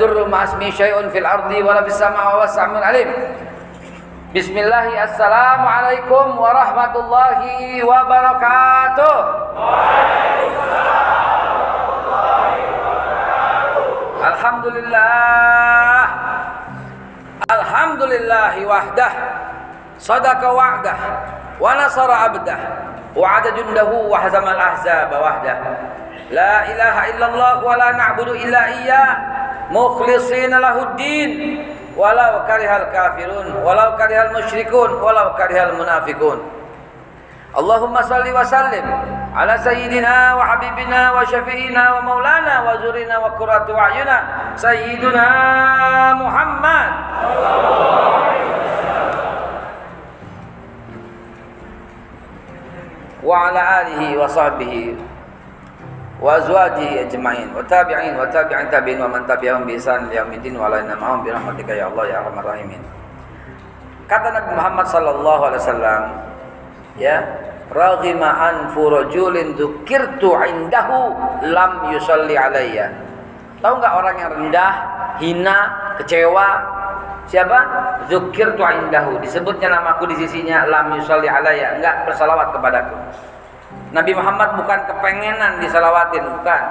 Durru ma'asmi syai'un fil ardi wala fis sama'i wa samiul alim. Bismillahi assalamualaikum warahmatullahi wabarakatuh. Alhamdulillah. Alhamdulillahi wahdah. Sadaqa wa'dah wa nasara abdah. Jundahu wa hazamal ahzaba wahdah. La ilaha illallah wa la na'budu illa مخلصين له الدين. ولو كره الكافرون ولو كره المشركون ولو كره المنافقون. اللهم صل وسلم على سيدنا وحبيبنا وشفينا ومولانا وزورنا وكرة أعيننا سيدنا محمد. وعلى آله وصحبه tabi'in tabi'in wa man tabi'ahum bi ihsan ila yaumil wa la ma'hum bi rahmatika ya Allah ya arhamar rahimin. Kata Nabi Muhammad sallallahu alaihi wasallam, ya, raghima an furujulin dzukirtu indahu lam yusalli alayya. Tahu enggak orang yang rendah, hina, kecewa? Siapa? Dzukirtu indahu. Disebutnya namaku di sisinya lam yusalli alayya, enggak bersalawat kepadaku. Nabi Muhammad bukan kepengenan disalawatin, bukan.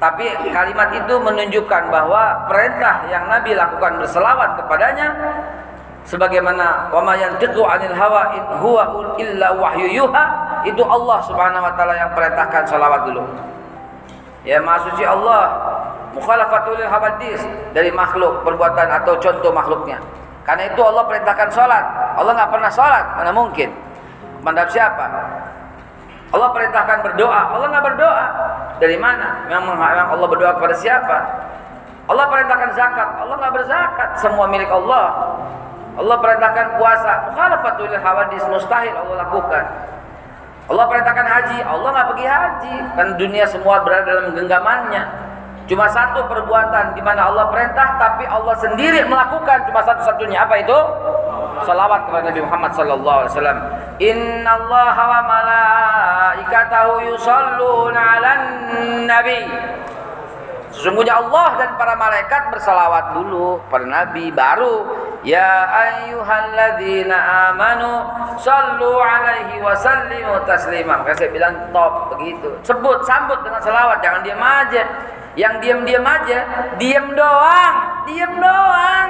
Tapi kalimat itu menunjukkan bahwa perintah yang Nabi lakukan berselawat kepadanya sebagaimana wa ma yantiqu 'anil hawa in huwa illa wahyu yuha itu Allah Subhanahu wa taala yang perintahkan salawat dulu. Ya Suci Allah mukhalafatul hawadis dari makhluk perbuatan atau contoh makhluknya. Karena itu Allah perintahkan salat. Allah nggak pernah salat, mana mungkin? Kepada siapa? Allah perintahkan berdoa, Allah nggak berdoa. Dari mana? Memang, memang Allah berdoa kepada siapa? Allah perintahkan zakat, Allah nggak berzakat. Semua milik Allah. Allah perintahkan puasa, mukhalafatul hawadis mustahil Allah lakukan. Allah perintahkan haji, Allah nggak pergi haji. Kan dunia semua berada dalam genggamannya. Cuma satu perbuatan di mana Allah perintah tapi Allah sendiri melakukan cuma satu-satunya apa itu? Salawat kepada Nabi Muhammad sallallahu alaihi wasallam. Innallaha wa malaikatahu yusalluna 'alan nabi. Sesungguhnya Allah dan para malaikat bersalawat dulu pada Nabi baru ya ayyuhalladzina amanu sallu alaihi wa sallimu taslima. Maka saya bilang top begitu. Sebut sambut dengan salawat jangan diam aja. Yang diam-diam aja, diam doang, diam doang.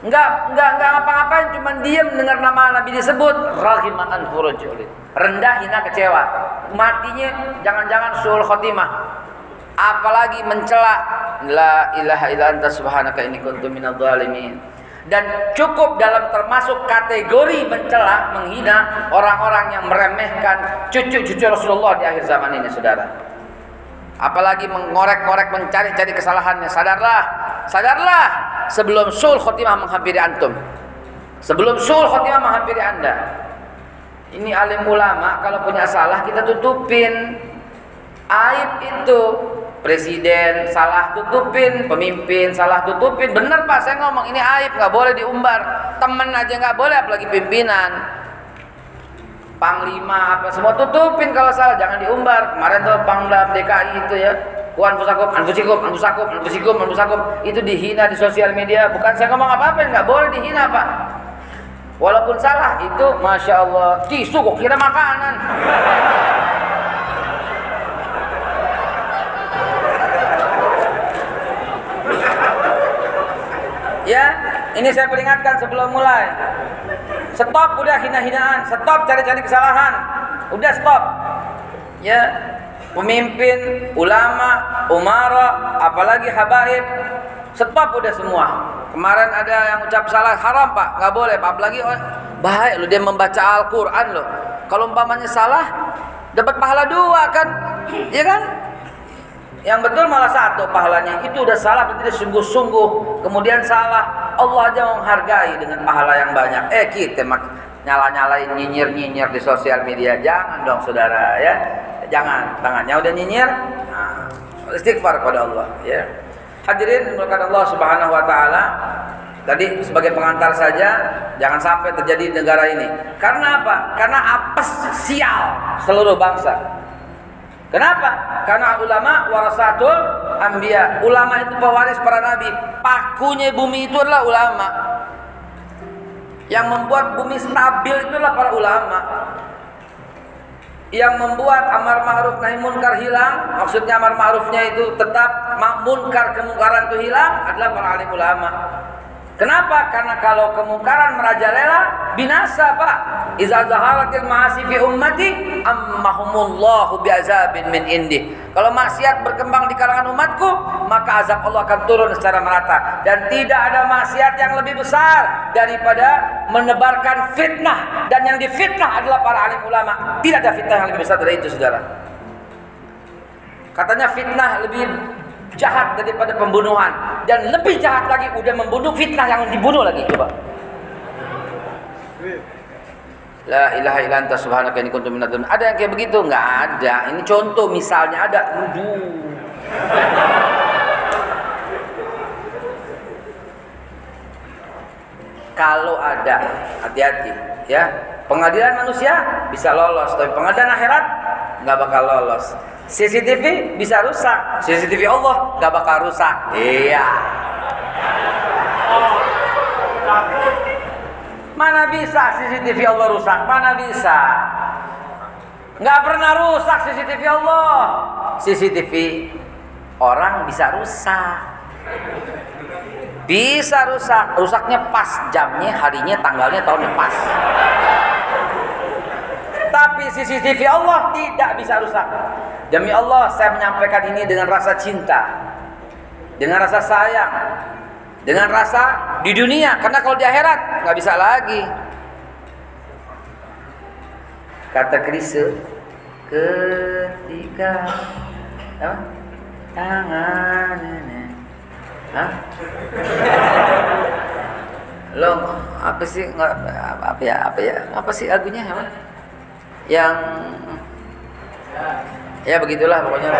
Enggak, enggak, enggak ngapa-ngapain, cuma diam dengar nama Nabi disebut. Rahimaan furujulin. Rendah, hina, kecewa. Matinya jangan-jangan sul khotimah apalagi mencela la ilaha illa anta subhanaka inni kuntu minadh dhalimin dan cukup dalam termasuk kategori mencela menghina orang-orang yang meremehkan cucu-cucu Rasulullah di akhir zaman ini saudara apalagi mengorek-korek mencari-cari kesalahannya sadarlah sadarlah sebelum sul khotimah menghampiri antum sebelum sul khotimah menghampiri anda ini alim ulama kalau punya salah kita tutupin aib itu presiden salah tutupin, pemimpin salah tutupin. Bener pak, saya ngomong ini aib, nggak boleh diumbar. Temen aja nggak boleh, apalagi pimpinan. Panglima apa semua tutupin kalau salah, jangan diumbar. Kemarin tuh Pangdam DKI itu ya, Kuan Pusakum, Anfusikum, Anfusakum, Anfusikum, Anfusakum itu dihina di sosial media. Bukan saya ngomong apa-apa, nggak boleh dihina pak. Walaupun salah itu, masya Allah, tisu kok kira makanan. Ya, ini saya peringatkan sebelum mulai. Stop udah hina-hinaan, stop cari-cari kesalahan. Udah stop. Ya, pemimpin, ulama, umara, apalagi habaib, stop udah semua. Kemarin ada yang ucap salah haram pak, nggak boleh pak. Apalagi oh, bahaya lo dia membaca Al-Quran loh. Kalau umpamanya salah, dapat pahala dua kan, ya kan? Yang betul malah satu pahalanya. Itu udah salah berarti sungguh-sungguh. Kemudian salah. Allah aja menghargai dengan pahala yang banyak. Eh kita mak nyala-nyalain nyinyir-nyinyir di sosial media. Jangan dong saudara ya. Jangan. Tangannya udah nyinyir. Nah, istighfar kepada Allah ya. Hadirin dimulakan Allah Subhanahu wa taala. Tadi sebagai pengantar saja, jangan sampai terjadi di negara ini. Karena apa? Karena apes sial seluruh bangsa. Kenapa? Karena ulama warasatul anbiya. Ulama itu pewaris para nabi. Pakunya bumi itu adalah ulama. Yang membuat bumi stabil itulah para ulama. Yang membuat amar ma'ruf nahi munkar hilang, maksudnya amar ma'rufnya itu tetap munkar kemungkaran itu hilang adalah para alim ulama. Kenapa? Karena kalau kemungkaran merajalela binasa, Pak. Iza zaharatil ma'asi fi ummati ammahumullahu bi'azabin min indi. Kalau maksiat berkembang di kalangan umatku, maka azab Allah akan turun secara merata dan tidak ada maksiat yang lebih besar daripada menebarkan fitnah dan yang difitnah adalah para alim ulama. Tidak ada fitnah yang lebih besar dari itu, Saudara. Katanya fitnah lebih jahat daripada pembunuhan dan lebih jahat lagi udah membunuh fitnah yang dibunuh lagi coba La ilaha illa anta subhanaka inni kuntu minadz Ada yang kayak begitu? Enggak ada. Ini contoh misalnya ada. Waduh. Kalau ada, hati-hati ya. Pengadilan manusia bisa lolos, tapi pengadilan akhirat nggak bakal lolos. CCTV bisa rusak, CCTV Allah nggak bakal rusak. Iya. Mana bisa CCTV Allah rusak? Mana bisa? Nggak pernah rusak CCTV Allah. CCTV orang bisa rusak. Bisa rusak. Rusaknya pas jamnya, harinya, tanggalnya, tahunnya pas. Tapi CCTV Allah tidak bisa rusak. Demi Allah saya menyampaikan ini dengan rasa cinta. Dengan rasa sayang. Dengan rasa di dunia. Karena kalau di akhirat nggak bisa lagi. Kata Krise ketika apa? tangan Hah? Lo apa sih nggak apa ya apa ya apa sih lagunya apa? Yang ya begitulah pokoknya.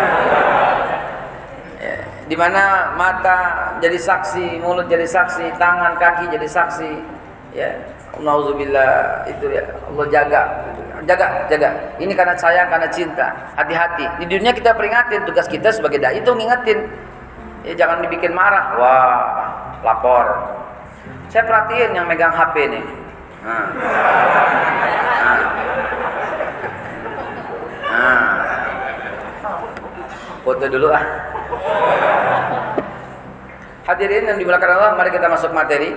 Ya, di mana mata jadi saksi mulut jadi saksi tangan kaki jadi saksi ya Nauzubillah itu ya Allah jaga. Jaga jaga. Ini karena sayang karena cinta. Hati-hati. Di dunia kita peringatin tugas kita sebagai dai itu ngingetin. Ya jangan dibikin marah. Wah lapor. Saya perhatiin yang megang HP nih nah. Nah. Nah. Foto dulu ah. Hadirin yang dimulakan Allah, mari kita masuk materi.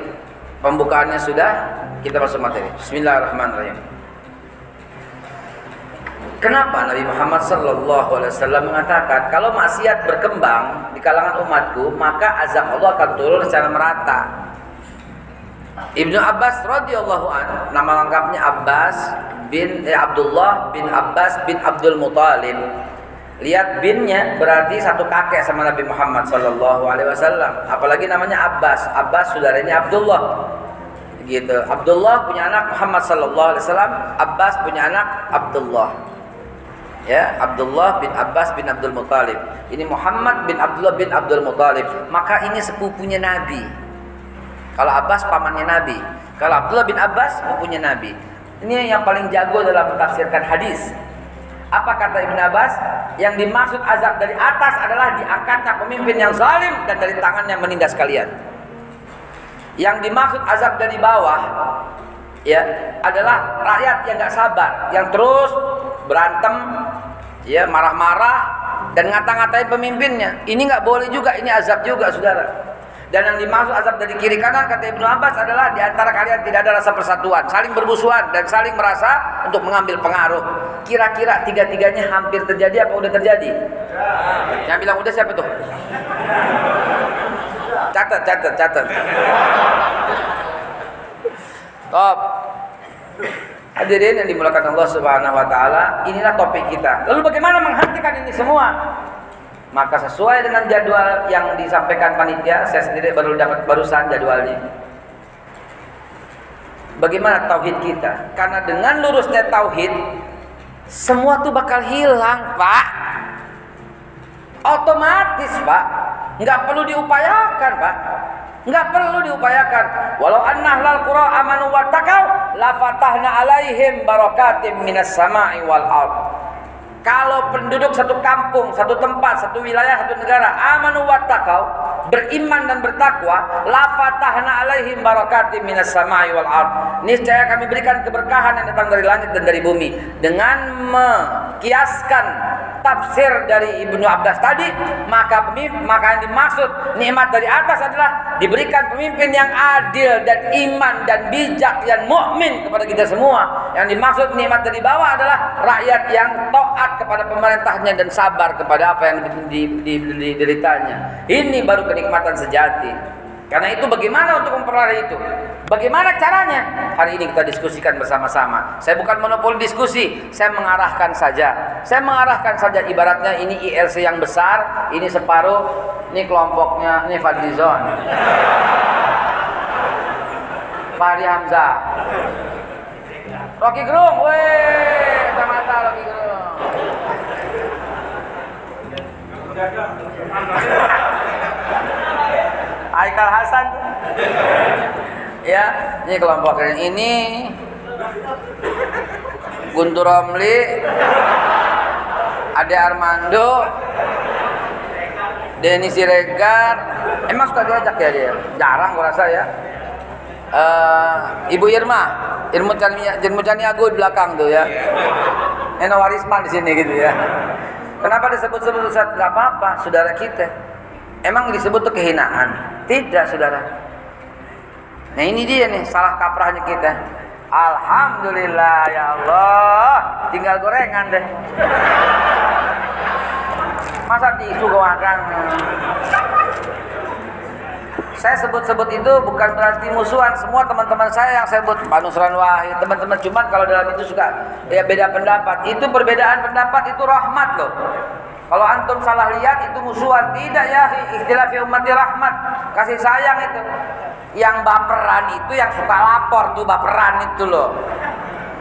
Pembukaannya sudah, kita masuk materi. Bismillahirrahmanirrahim. Kenapa Nabi Muhammad Sallallahu Alaihi Wasallam mengatakan kalau maksiat berkembang di kalangan umatku maka azab Allah akan turun secara merata. Ibnu Abbas radhiyallahu an, nama lengkapnya Abbas bin eh, Abdullah bin Abbas bin Abdul Muthalib. Lihat binnya berarti satu kakek sama Nabi Muhammad Sallallahu Alaihi Wasallam. Apalagi namanya Abbas. Abbas saudaranya Abdullah. Gitu. Abdullah punya anak Muhammad Sallallahu Alaihi Wasallam. Abbas punya anak Abdullah. Ya, Abdullah bin Abbas bin Abdul Muthalib. Ini Muhammad bin Abdullah bin Abdul Muthalib. Maka ini sepupunya Nabi. Kalau Abbas pamannya Nabi. Kalau Abdullah bin Abbas sepupunya Nabi. Ini yang paling jago dalam mentafsirkan hadis. Apa kata Ibn Abbas? Yang dimaksud azab dari atas adalah diangkatnya pemimpin yang zalim dan dari tangan yang menindas kalian. Yang dimaksud azab dari bawah ya adalah rakyat yang gak sabar, yang terus berantem, ya marah-marah dan ngata-ngatain pemimpinnya. Ini nggak boleh juga, ini azab juga, saudara. Dan yang dimaksud azab dari kiri kanan kata Ibnu Abbas adalah di antara kalian tidak ada rasa persatuan, saling bermusuhan dan saling merasa untuk mengambil pengaruh. Kira-kira tiga-tiganya hampir terjadi apa udah terjadi? Yang bilang udah siapa tuh? Catat, catat, catat. Top. Hadirin yang dimulakan Allah Subhanahu wa taala, inilah topik kita. Lalu bagaimana menghentikan ini semua? Maka sesuai dengan jadwal yang disampaikan panitia, saya sendiri baru dapat barusan jadwalnya. Bagaimana tauhid kita? Karena dengan lurusnya tauhid, semua tuh bakal hilang, Pak. Otomatis, Pak. Nggak perlu diupayakan, Pak. Nggak perlu diupayakan. Walau anna ahlal qura amanu wattaqau la fatahna alaihim barakatim minas sama'i wal ard. Kalau penduduk satu kampung, satu tempat, satu wilayah, satu negara amanu wattaqau, beriman dan bertakwa, la fatahna alaihim barakati minas samai wal ard. Niscaya kami berikan keberkahan yang datang dari langit dan dari bumi dengan mekiaskan tafsir dari Ibnu Abbas tadi, maka pemimpin, maka yang dimaksud nikmat dari atas adalah diberikan pemimpin yang adil dan iman dan bijak yang mukmin kepada kita semua. Yang dimaksud nikmat dari bawah adalah rakyat yang taat kepada pemerintahnya dan sabar kepada apa yang dideritanya. Ini baru kenikmatan sejati. Karena itu bagaimana untuk memperoleh itu? Bagaimana caranya? Hari ini kita diskusikan bersama-sama. Saya bukan monopoli diskusi, saya mengarahkan saja. Saya mengarahkan saja ibaratnya ini ILC yang besar, ini separuh, ini kelompoknya, ini Fadlizon. Fahri Hamzah. Rocky Gerung, weh, mata Rocky Gerung. Aikal Hasan ya ini kelompok ini. Guntur Romli. Ade Armando. Denny Siregar. Emang suka diajak ya dia? Jarang gua rasa ya. Uh, Ibu Irma. Cania Irma Cania di belakang tuh ya. Eno Warisman di sini gitu ya. Kenapa disebut-sebut Ustaz nggak apa-apa saudara kita. Emang disebut tuh kehinaan? Tidak saudara. Nah ini dia nih salah kaprahnya kita. Alhamdulillah ya Allah. Tinggal gorengan deh. Masa gue makan. Saya sebut-sebut itu bukan berarti musuhan. Semua teman-teman saya yang saya sebut Pak Nusran Wahid, teman-teman cuman kalau dalam itu suka ya beda pendapat. Itu perbedaan pendapat itu rahmat loh. Kalau antum salah lihat itu musuhan, tidak ya istilah ummati rahmat, kasih sayang itu. Yang baperan itu yang suka lapor tuh baperan itu loh.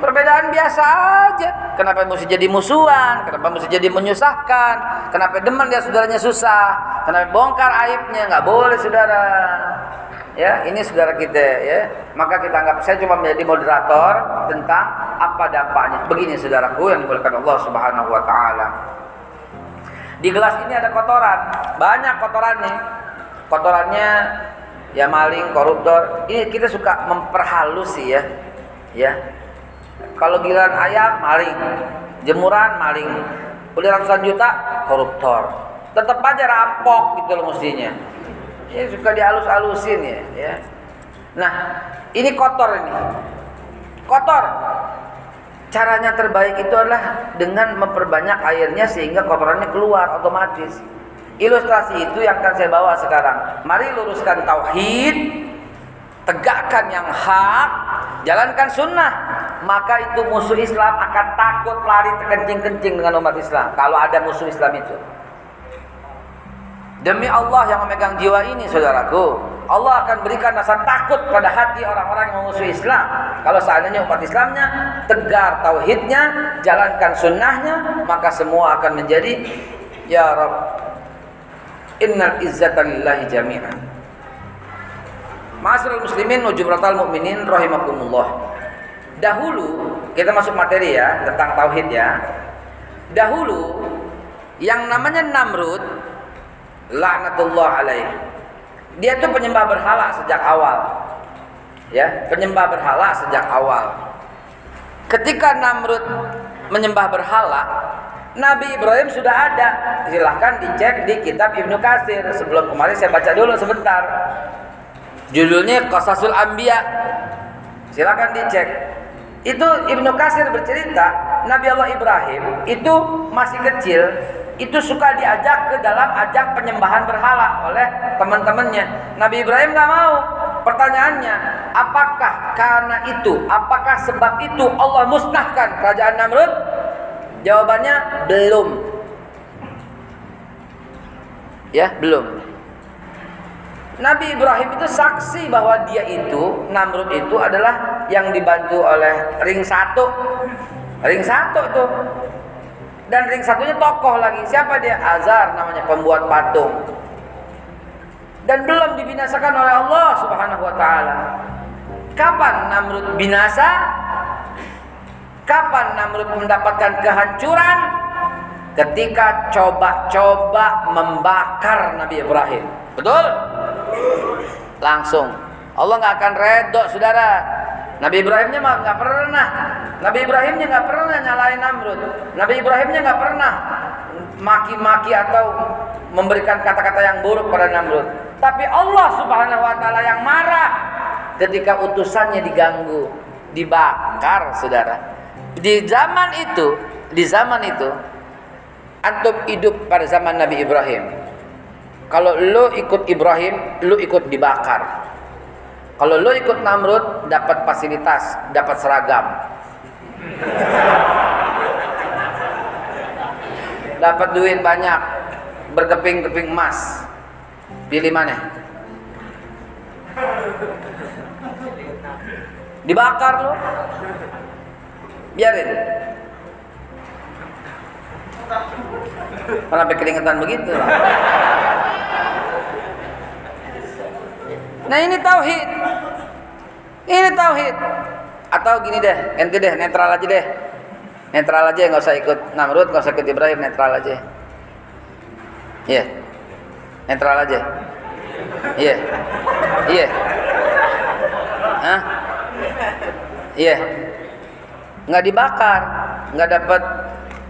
Perbedaan biasa aja. Kenapa mesti jadi musuhan? Kenapa mesti jadi menyusahkan? Kenapa demen dia saudaranya susah? Kenapa bongkar aibnya? Nggak boleh saudara. Ya, ini saudara kita ya. Maka kita anggap saya cuma menjadi moderator tentang apa dampaknya. Begini saudaraku yang dimuliakan Allah Subhanahu wa taala. Di gelas ini ada kotoran, banyak kotoran nih. Kotorannya ya maling, koruptor. Ini kita suka memperhalus sih ya. Ya. Kalau giliran ayam maling, jemuran maling, beli ratusan juta koruptor. Tetap aja rampok gitu loh mestinya. Ya suka dihalus-halusin ya, ya. Nah, ini kotor ini. Kotor Caranya terbaik itu adalah dengan memperbanyak airnya sehingga kotorannya keluar otomatis. Ilustrasi itu yang akan saya bawa sekarang. Mari luruskan tauhid, tegakkan yang hak, jalankan sunnah. Maka itu musuh Islam akan takut lari terkencing-kencing dengan umat Islam. Kalau ada musuh Islam itu. Demi Allah yang memegang jiwa ini saudaraku Allah akan berikan rasa takut pada hati orang-orang yang memusuhi Islam Kalau seandainya umat Islamnya Tegar tauhidnya Jalankan sunnahnya Maka semua akan menjadi Ya Rabb Innal izzata lillahi jami'an Ma'asirul muslimin Ujumratal mu'minin Rahimakumullah Dahulu Kita masuk materi ya Tentang tauhid ya Dahulu Yang namanya Namrud laknatullah alaih. Dia tuh penyembah berhala sejak awal. Ya, penyembah berhala sejak awal. Ketika Namrud menyembah berhala, Nabi Ibrahim sudah ada. Silahkan dicek di kitab Ibnu Katsir. Sebelum kemarin saya baca dulu sebentar. Judulnya Qasasul Anbiya. Silahkan dicek. Itu Ibnu Katsir bercerita Nabi Allah Ibrahim itu masih kecil itu suka diajak ke dalam ajang penyembahan berhala oleh teman-temannya. Nabi Ibrahim nggak mau. Pertanyaannya, apakah karena itu, apakah sebab itu Allah musnahkan kerajaan Namrud? Jawabannya belum. Ya, belum. Nabi Ibrahim itu saksi bahwa dia itu, Namrud itu adalah yang dibantu oleh ring satu. Ring satu tuh dan ring satunya tokoh lagi. Siapa dia? Azar namanya pembuat patung. Dan belum dibinasakan oleh Allah Subhanahu wa taala. Kapan Namrud binasa? Kapan Namrud mendapatkan kehancuran? ketika coba-coba membakar Nabi Ibrahim. Betul? Langsung. Allah nggak akan redo, saudara. Nabi Ibrahimnya nggak pernah. Nabi Ibrahimnya nggak pernah nyalain Namrud. Nabi Ibrahimnya nggak pernah maki-maki atau memberikan kata-kata yang buruk pada Namrud. Tapi Allah Subhanahu wa taala yang marah ketika utusannya diganggu, dibakar, Saudara. Di zaman itu, di zaman itu antum hidup pada zaman Nabi Ibrahim. Kalau lo ikut Ibrahim, lo ikut dibakar. Kalau lo ikut Namrud, dapat fasilitas, dapat seragam. dapat duit banyak, berkeping-keping emas. Pilih mana? Dibakar lo. Biarin. Kenapa keringetan begitu? Nah ini tauhid. Ini tauhid. Atau gini deh, ente deh, netral aja deh. Netral aja, nggak usah ikut Namrud, nggak usah ikut Ibrahim, netral aja. Iya. Yeah. Netral aja. Iya. Yeah. Iya. Yeah. Hah? Iya. Yeah. Nggak dibakar, nggak dapat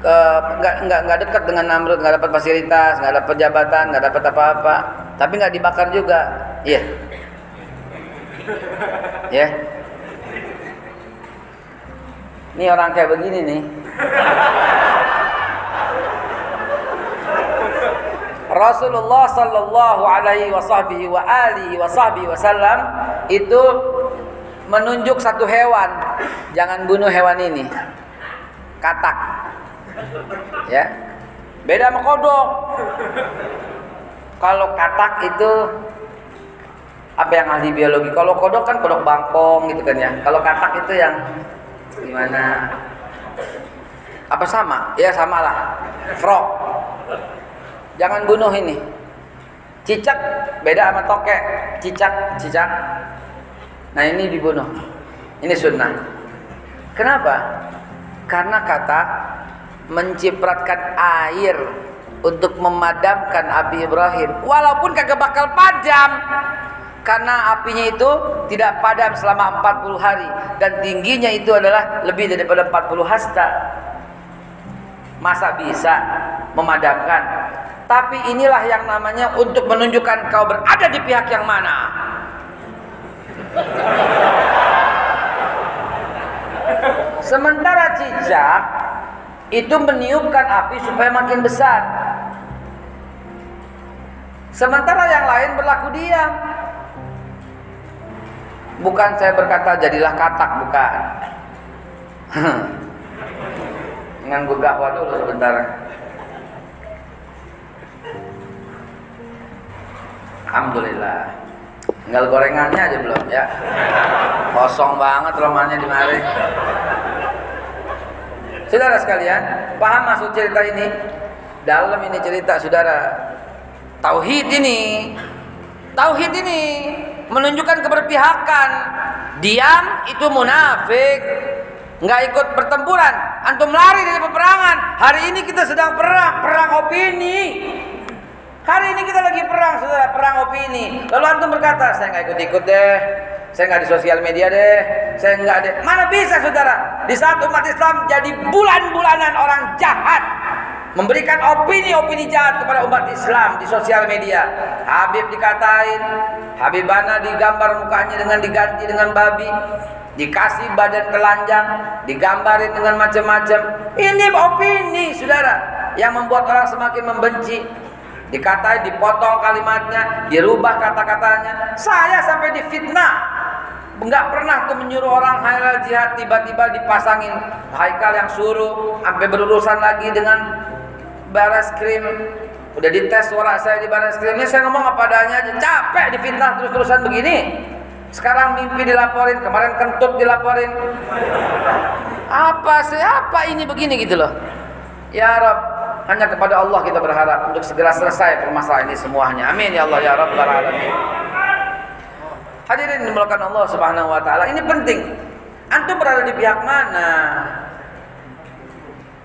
uh, nggak nggak nggak dekat dengan Namrud, nggak dapat fasilitas, nggak dapat jabatan, nggak dapat apa-apa, tapi nggak dibakar juga. Iya. Yeah. Ya. Yeah. Ini orang kayak begini nih. Rasulullah sallallahu alaihi wasahbihi wa alihi wasahbihi wasallam itu menunjuk satu hewan, jangan bunuh hewan ini. Katak. Ya. Beda sama kodok. Kalau katak itu apa yang ahli biologi? Kalau kodok kan kodok bangkong gitu kan ya. Kalau katak itu yang gimana? Apa sama? Ya sama lah. Frog. Jangan bunuh ini. Cicak beda sama tokek. Cicak, cicak. Nah ini dibunuh. Ini sunnah. Kenapa? Karena kata mencipratkan air untuk memadamkan api Ibrahim. Walaupun kagak bakal padam. Karena apinya itu tidak padam selama 40 hari. Dan tingginya itu adalah lebih daripada 40 hasta. Masa bisa memadamkan? Tapi inilah yang namanya untuk menunjukkan kau berada di pihak yang mana. Sementara cicak itu meniupkan api supaya makin besar. Sementara yang lain berlaku diam. Bukan saya berkata jadilah katak, bukan. Dengan gue gakwa dulu sebentar. Alhamdulillah. Tinggal gorengannya aja belum ya. Kosong banget romannya di mari. Saudara sekalian, paham maksud cerita ini? Dalam ini cerita saudara. Tauhid ini. Tauhid ini menunjukkan keberpihakan. Diam itu munafik. Nggak ikut pertempuran. Antum lari dari peperangan. Hari ini kita sedang perang, perang opini. Hari ini kita lagi perang, saudara, perang opini. Lalu antum berkata, saya nggak ikut-ikut deh, saya nggak di sosial media deh, saya nggak deh. Mana bisa, saudara? Di saat umat Islam jadi bulan-bulanan orang jahat, memberikan opini-opini jahat kepada umat Islam di sosial media. Habib dikatain, Habibana digambar mukanya dengan diganti dengan babi, dikasih badan telanjang, digambarin dengan macam-macam. Ini opini, saudara, yang membuat orang semakin membenci dikatai dipotong kalimatnya dirubah kata-katanya. Saya sampai difitnah. Nggak pernah tuh menyuruh orang halal jihad tiba-tiba dipasangin haikal yang suruh sampai berurusan lagi dengan baras krim. Udah dites suara saya di baras krim. Ini saya ngomong apa adanya aja. Capek difitnah terus-terusan begini. Sekarang mimpi dilaporin kemarin kentut dilaporin. Apa sih apa ini begini gitu loh. Ya Rob hanya kepada Allah kita berharap untuk segera selesai permasalahan ini semuanya. Amin ya Allah ya Rabbal alamin. Hadirin dimulakan Allah Subhanahu wa taala. Ini penting. Antum berada di pihak mana?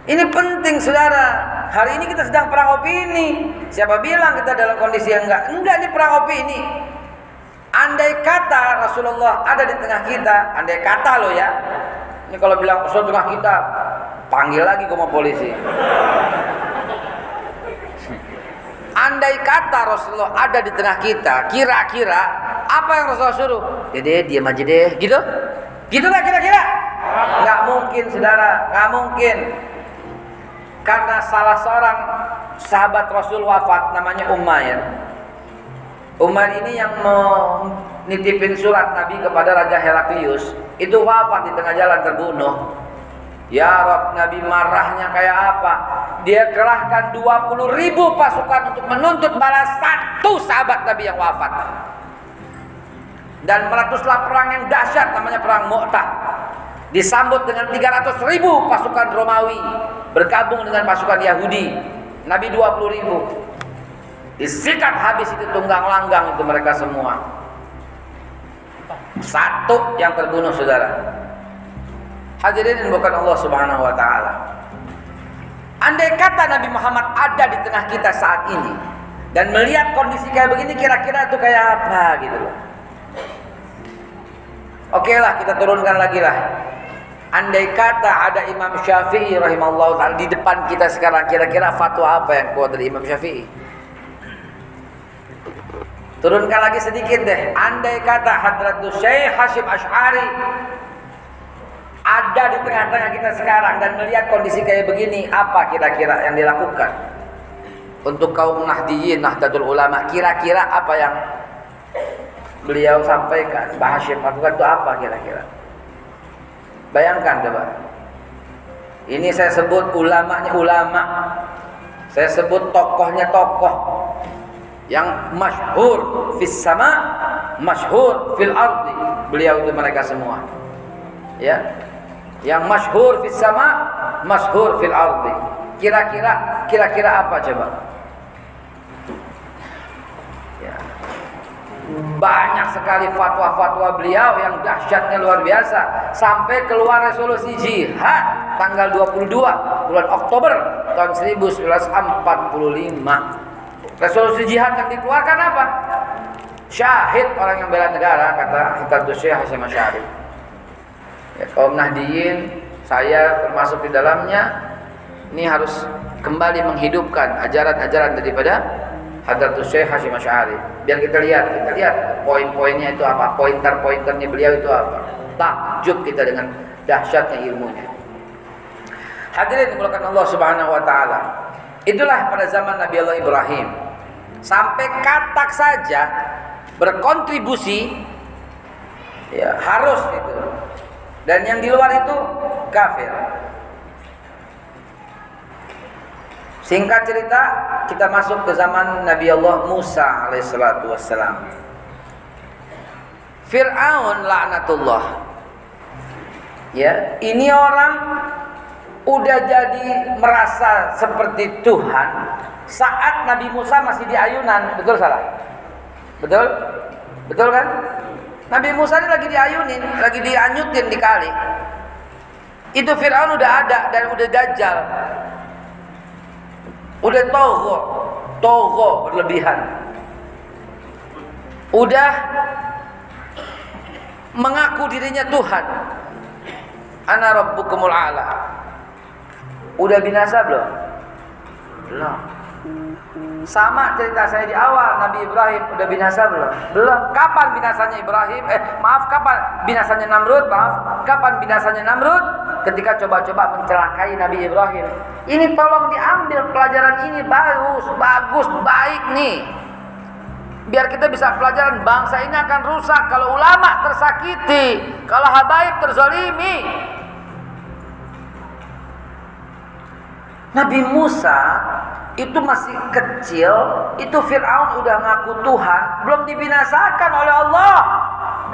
Ini penting Saudara. Hari ini kita sedang perang opini. Siapa bilang kita dalam kondisi yang enggak? Enggak ini perang opini. Andai kata Rasulullah ada di tengah kita, andai kata lo ya. Ini kalau bilang Rasul tengah kita, panggil lagi ke polisi. Andai kata Rasulullah ada di tengah kita, kira-kira apa yang Rasulullah suruh? Jadi diam aja deh, gitu? Gitu nggak kira-kira? Nggak mungkin, saudara, nggak mungkin. Karena salah seorang sahabat Rasul wafat, namanya Umair. Umar ini yang menitipin surat Nabi kepada Raja Heraklius itu wafat di tengah jalan terbunuh. Ya Rob, Nabi marahnya kayak apa? Dia kerahkan 20 ribu pasukan untuk menuntut balas satu sahabat Nabi yang wafat. Dan meletuslah perang yang dahsyat namanya perang Mu'tah. Disambut dengan 300 ribu pasukan Romawi bergabung dengan pasukan Yahudi. Nabi 20 ribu. Disikat habis itu tunggang langgang itu mereka semua. Satu yang terbunuh saudara. Hadirin bukan Allah Subhanahu wa taala. Andai kata Nabi Muhammad ada di tengah kita saat ini dan melihat kondisi kayak begini kira-kira itu kayak apa gitu loh. Oke lah kita turunkan lagi lah. Andai kata ada Imam Syafi'i rahimahullah di depan kita sekarang kira-kira fatwa apa yang kuat dari Imam Syafi'i? Turunkan lagi sedikit deh. Andai kata Hadratus Syekh Hashim Ash'ari ada di tengah-tengah kita sekarang dan melihat kondisi kayak begini, apa kira-kira yang dilakukan? Untuk kaum Nahdiyin, Nahdlatul Ulama, kira-kira apa yang beliau sampaikan, Mbah lakukan itu apa kira-kira? Bayangkan coba. Ini saya sebut ulamanya ulama. Saya sebut tokohnya tokoh yang masyhur fis sama masyhur fil ardi beliau itu mereka semua ya yang masyhur fis sama masyhur fil ardi kira-kira kira-kira apa coba ya. banyak sekali fatwa-fatwa beliau yang dahsyatnya luar biasa sampai keluar resolusi jihad tanggal 22 bulan Oktober tahun 1945 Resolusi jihad yang dikeluarkan apa? Syahid orang yang bela negara kata Hitatus Syekh Hasyim Asy'ari. Ya, kaum Nahdiyin saya termasuk di dalamnya ini harus kembali menghidupkan ajaran-ajaran daripada Hadratus Syekh Hasyim Asy'ari. Biar kita lihat, kita lihat poin-poinnya itu apa, pointer-pointernya beliau itu apa. Takjub kita dengan dahsyatnya ilmunya. Hadirin dimulakan Allah Subhanahu wa taala. Itulah pada zaman Nabi Allah Ibrahim sampai katak saja berkontribusi ya harus itu dan yang di luar itu kafir singkat cerita kita masuk ke zaman Nabi Allah Musa alaihissalatu wassalam Fir'aun laknatullah ya ini orang udah jadi merasa seperti Tuhan saat Nabi Musa masih di ayunan, betul salah? Betul? Betul kan? Nabi Musa ini lagi diayunin, lagi dianyutin di kali. Itu Fir'aun udah ada dan udah dajjal. Udah togo, togo berlebihan. Udah mengaku dirinya Tuhan. Ana rabbukumul a'la. Udah binasa belum? Belum. Sama cerita saya di awal, Nabi Ibrahim udah binasa belum? Belum. Kapan binasanya Ibrahim? Eh, maaf, kapan binasanya Namrud? Maaf, kapan binasanya Namrud? Ketika coba-coba mencelakai Nabi Ibrahim. Ini tolong diambil pelajaran ini bagus, bagus, baik nih. Biar kita bisa pelajaran bangsa ini akan rusak kalau ulama tersakiti, kalau habaib terzolimi. Nabi Musa itu masih kecil, itu Fir'aun udah ngaku Tuhan, belum dibinasakan oleh Allah.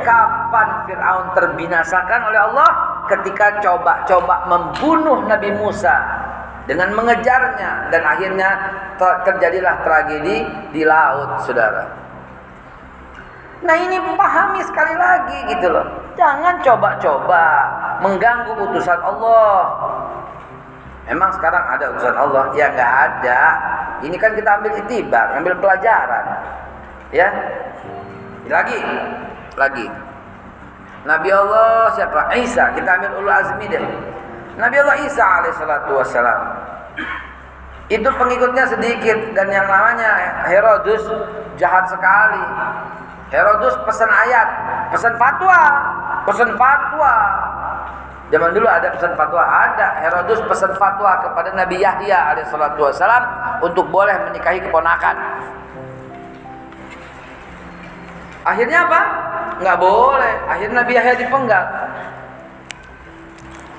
Kapan Fir'aun terbinasakan oleh Allah? Ketika coba-coba membunuh Nabi Musa dengan mengejarnya dan akhirnya terjadilah tragedi di laut, saudara. Nah ini pahami sekali lagi gitu loh. Jangan coba-coba mengganggu utusan Allah. Emang sekarang ada utusan Allah? Ya nggak ada. Ini kan kita ambil itibar, ambil pelajaran. Ya. Lagi, lagi. Nabi Allah siapa? Isa. Kita ambil ulu azmi deh. Nabi Allah Isa alaihissalatu wassalam. Itu pengikutnya sedikit dan yang namanya Herodus jahat sekali. Herodus pesan ayat, pesan fatwa, pesan fatwa. Zaman dulu ada pesan fatwa, ada Herodus pesan fatwa kepada Nabi Yahya alaihissalatu wassalam untuk boleh menikahi keponakan. Akhirnya apa? Nggak boleh. Akhirnya Nabi Yahya dipenggal.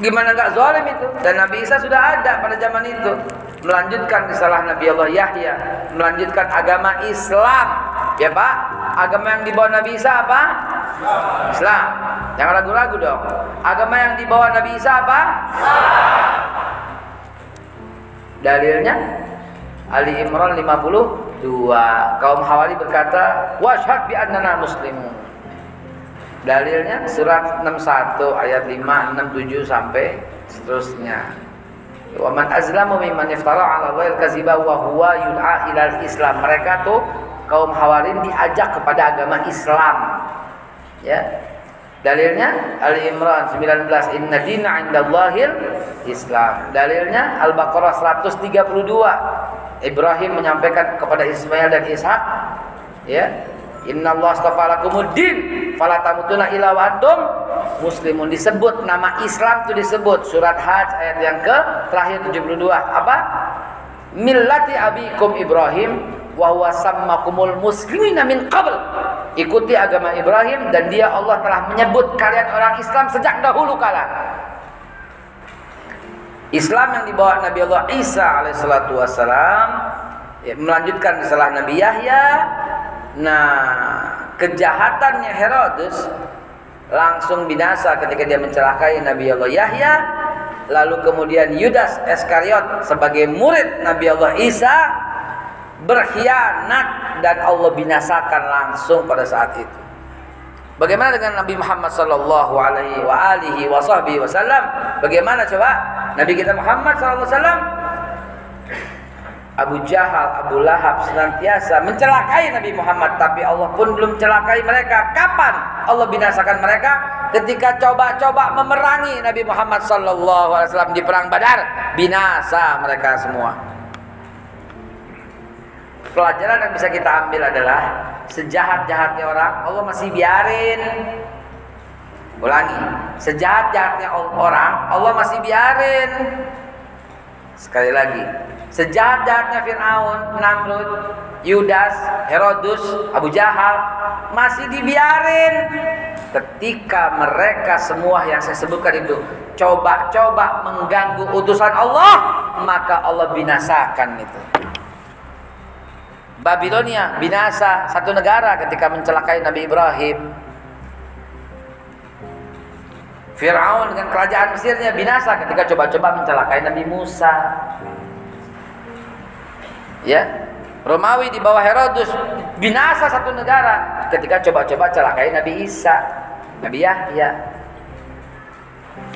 Gimana nggak zalim itu? Dan Nabi Isa sudah ada pada zaman itu. Melanjutkan kesalahan Nabi Allah Yahya. Melanjutkan agama Islam. Ya Pak, agama yang dibawa Nabi Isa apa? Islam. Jangan ragu-ragu dong. Agama yang dibawa Nabi Isa apa? Dalilnya Ali Imran 52. Kaum Hawari berkata, "Wasyhad bi annana muslimun." Dalilnya surat 61 ayat 5, 6, 7 sampai seterusnya. Wa man azlamu mimman iftara 'ala Allahi kaziba wa huwa yud'a ilal Islam. Mereka tuh kaum Hawarin diajak kepada agama Islam. Ya. Dalilnya Ali Imran 19 Inna dina indallahil Islam. Dalilnya Al-Baqarah 132. Ibrahim menyampaikan kepada Ismail dan Ishak ya Inna Allah illa wa antum muslimun disebut nama Islam itu disebut. Surat Hajj ayat yang ke terakhir 72 apa? Millati abikum Ibrahim wa huwa sammakumul muslimina min qabl. Ikuti agama Ibrahim dan dia Allah telah menyebut kalian orang Islam sejak dahulu kala. Islam yang dibawa Nabi Allah Isa alaihissalatu wassalam ya, melanjutkan kesalahan Nabi Yahya. Nah, kejahatannya Herodes langsung binasa ketika dia mencelakai Nabi Allah Yahya. Lalu kemudian Yudas Iskariot sebagai murid Nabi Allah Isa berkhianat dan Allah binasakan langsung pada saat itu. Bagaimana dengan Nabi Muhammad sallallahu alaihi wasallam? Bagaimana coba Nabi kita Muhammad sallallahu alaihi wasallam Abu Jahal, Abu Lahab senantiasa mencelakai Nabi Muhammad tapi Allah pun belum celakai mereka. Kapan Allah binasakan mereka? Ketika coba-coba memerangi Nabi Muhammad wasallam di perang Badar, binasa mereka semua. Pelajaran yang bisa kita ambil adalah sejahat-jahatnya orang Allah masih biarin. Ulangi, sejahat-jahatnya orang Allah masih biarin. Sekali lagi, Sejahat-jahatnya Fir'aun, Namrud, Yudas, Herodus, Abu Jahal masih dibiarin. Ketika mereka semua yang saya sebutkan itu coba-coba mengganggu utusan Allah maka Allah binasakan itu. Babilonia binasa satu negara ketika mencelakai Nabi Ibrahim. Fir'aun dengan kerajaan Mesirnya binasa ketika coba-coba mencelakai Nabi Musa ya Romawi di bawah Herodus binasa satu negara ketika coba-coba celakai Nabi Isa Nabi Yahya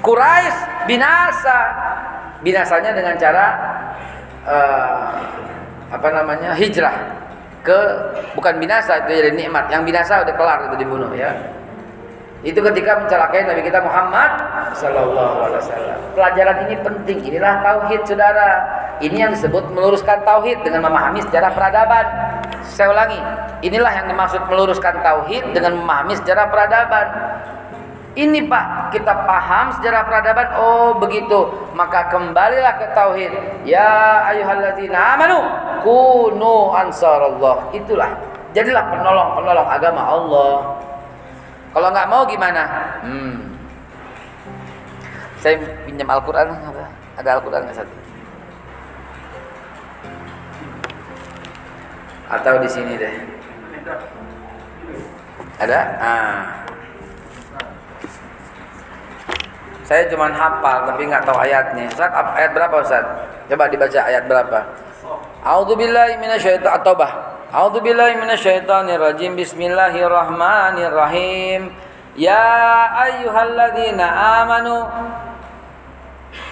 Quraisy binasa binasanya dengan cara uh, apa namanya hijrah ke bukan binasa itu jadi nikmat yang binasa udah kelar itu dibunuh ya itu ketika mencelakai Nabi kita Muhammad Sallallahu Alaihi Wasallam. Pelajaran ini penting. Inilah tauhid, saudara. Ini yang disebut meluruskan tauhid dengan memahami sejarah peradaban. Saya ulangi, inilah yang dimaksud meluruskan tauhid dengan memahami sejarah peradaban. Ini Pak, kita paham sejarah peradaban. Oh begitu, maka kembalilah ke tauhid. Ya ayuhalladzina amanu kunu ansarallah. Itulah. Jadilah penolong-penolong agama Allah. Kalau nggak mau gimana? Hmm. Saya pinjam Al-Quran ada Al-Quran nggak satu? Atau di sini deh? Ada? Ah. Saya cuma hafal tapi nggak tahu ayatnya. Ustaz, ayat berapa Ustaz? Coba dibaca ayat berapa? A'udzubillahi minasyaitonir Taubah. A'udzu billahi minasyaitonir rajim. Bismillahirrahmanirrahim. Ya ayyuhalladzina amanu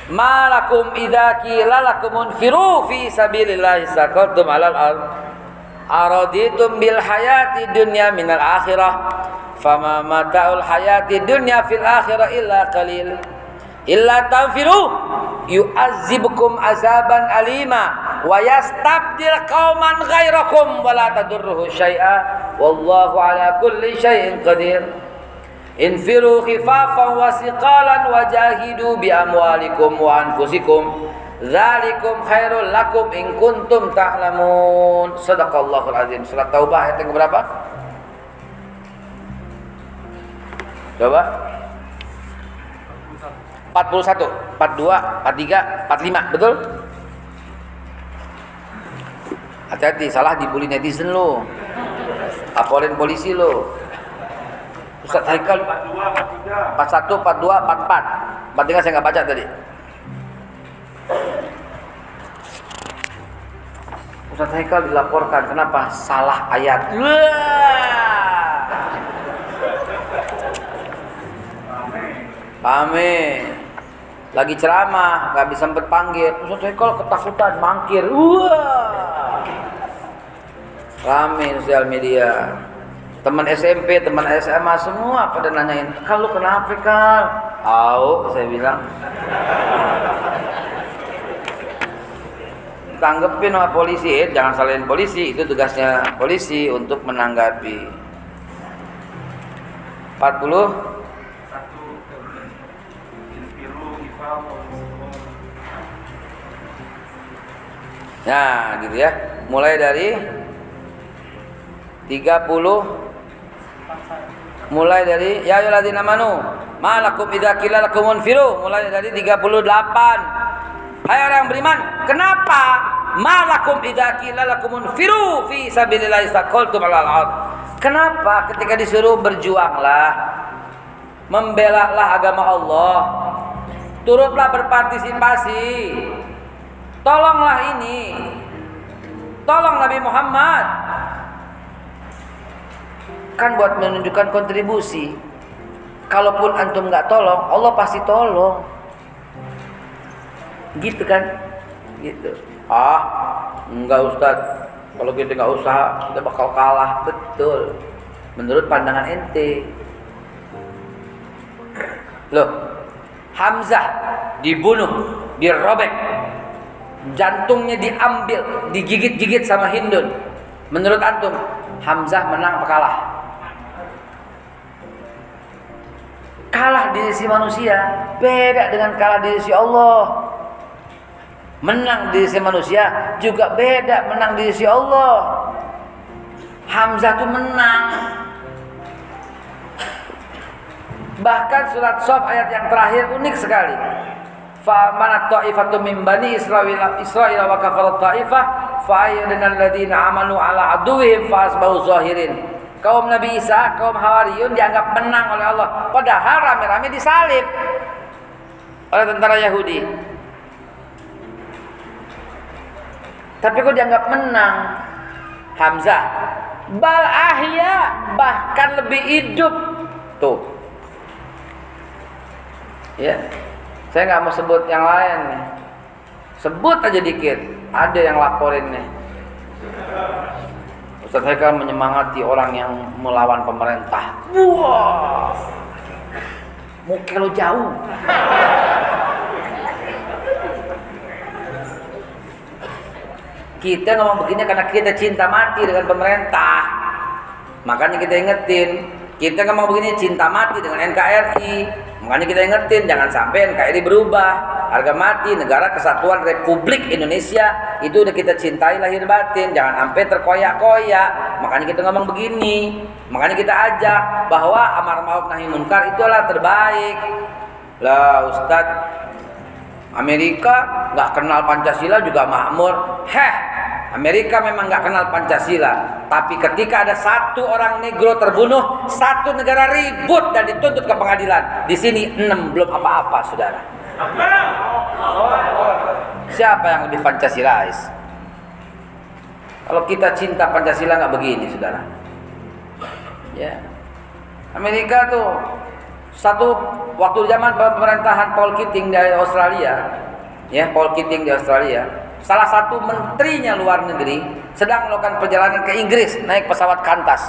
malakum idza qila lakum unfiru fi sabilillah saqaltum alal ard araditum bil hayati dunya minal akhirah fama mata'ul hayati dunya fil akhirah illa qalil illa tanfiru yu'azzibukum azaban alima wa yastabdil qauman ghairakum wa la tadurruhu syai'a wallahu ala kulli syai'in qadir Infiru khifafan wa siqalan wa jahidu bi amwalikum wa anfusikum Zalikum khairul lakum in kuntum ta'lamun. Sadaqallahul azim. Surat Taubah ayat yang berapa? Coba. 41, 42, 43, 45, betul? Hati-hati, salah dibully netizen lo. Laporin polisi lo. Ustaz Haikal 41, 42, 44. 43 saya nggak baca tadi. Ustaz Haikal dilaporkan kenapa salah ayat. Pame. Lagi ceramah, nggak bisa sempet panggil. Ustaz Haikal ketakutan, mangkir. Wah. Rame sosial media teman SMP, teman SMA semua pada nanyain, kalau kenapa kal? Tahu, saya bilang. Tanggepin sama polisi, eh, jangan salahin polisi, itu tugasnya polisi untuk menanggapi. 40 Nah, gitu ya. Mulai dari 30 mulai dari ya ayyuhalladzina amanu malakum idza qila lakum mulai dari 38 hai orang yang beriman kenapa? Malakum lakum unfiru fi ard. Kenapa ketika disuruh berjuanglah membela lah agama Allah turutlah berpartisipasi? Tolonglah ini. Tolong Nabi Muhammad. Kan buat menunjukkan kontribusi. Kalaupun antum nggak tolong Allah pasti tolong. Gitu kan gitu. Ah enggak Ustad kalau kita nggak usaha kita bakal kalah. Betul. Menurut pandangan ente loh Hamzah dibunuh dirobek. Jantungnya diambil digigit-gigit sama Hindun. Menurut antum Hamzah menang apa kalah? Kalah di sisi manusia beda dengan kalah di sisi Allah menang di sisi manusia juga beda menang di sisi Allah Hamzah itu menang bahkan surat Sof ayat yang terakhir unik sekali kaum Nabi Isa, kaum Hawariyun dianggap menang oleh Allah. Padahal rame-rame disalib oleh tentara Yahudi. Tapi kok dianggap menang? Hamzah. Bal ahya bahkan lebih hidup. Tuh. Ya. Saya nggak mau sebut yang lain nih. Sebut aja dikit. Ada yang laporin nih. Ustaz Haikal menyemangati orang yang melawan pemerintah. Wah. Muka lo jauh. Kita ngomong begini karena kita cinta mati dengan pemerintah. Makanya kita ingetin, kita ngomong begini cinta mati dengan NKRI. Makanya kita ingetin jangan sampai NKRI berubah. Harga mati negara kesatuan Republik Indonesia itu udah kita cintai lahir batin. Jangan sampai terkoyak-koyak. Makanya kita ngomong begini. Makanya kita ajak bahwa amar ma'ruf nahi munkar itulah terbaik. Lah Ustadz Amerika nggak kenal Pancasila juga makmur heh Amerika memang nggak kenal Pancasila, tapi ketika ada satu orang negro terbunuh, satu negara ribut dan dituntut ke pengadilan. Di sini enam belum apa-apa, saudara. Siapa yang lebih Pancasilais? Kalau kita cinta Pancasila nggak begini, saudara. Ya, Amerika tuh Satu waktu zaman pemerintahan Paul Keating dari Australia, ya Paul Keating di Australia, salah satu menterinya luar negeri sedang melakukan perjalanan ke Inggris naik pesawat Kantas.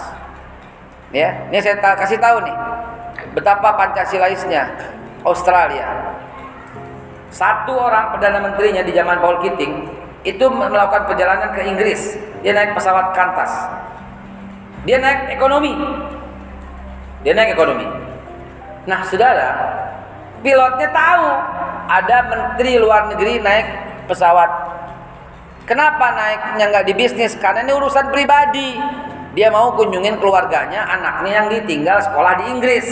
Ya, ini saya kasih tahu nih betapa Pancasilaisnya Australia. Satu orang perdana menterinya di zaman Paul Keating itu melakukan perjalanan ke Inggris. Dia naik pesawat Kantas. Dia naik ekonomi. Dia naik ekonomi. Nah, saudara, pilotnya tahu ada menteri luar negeri naik pesawat. Kenapa naiknya nggak di bisnis? Karena ini urusan pribadi. Dia mau kunjungin keluarganya, anaknya yang ditinggal sekolah di Inggris.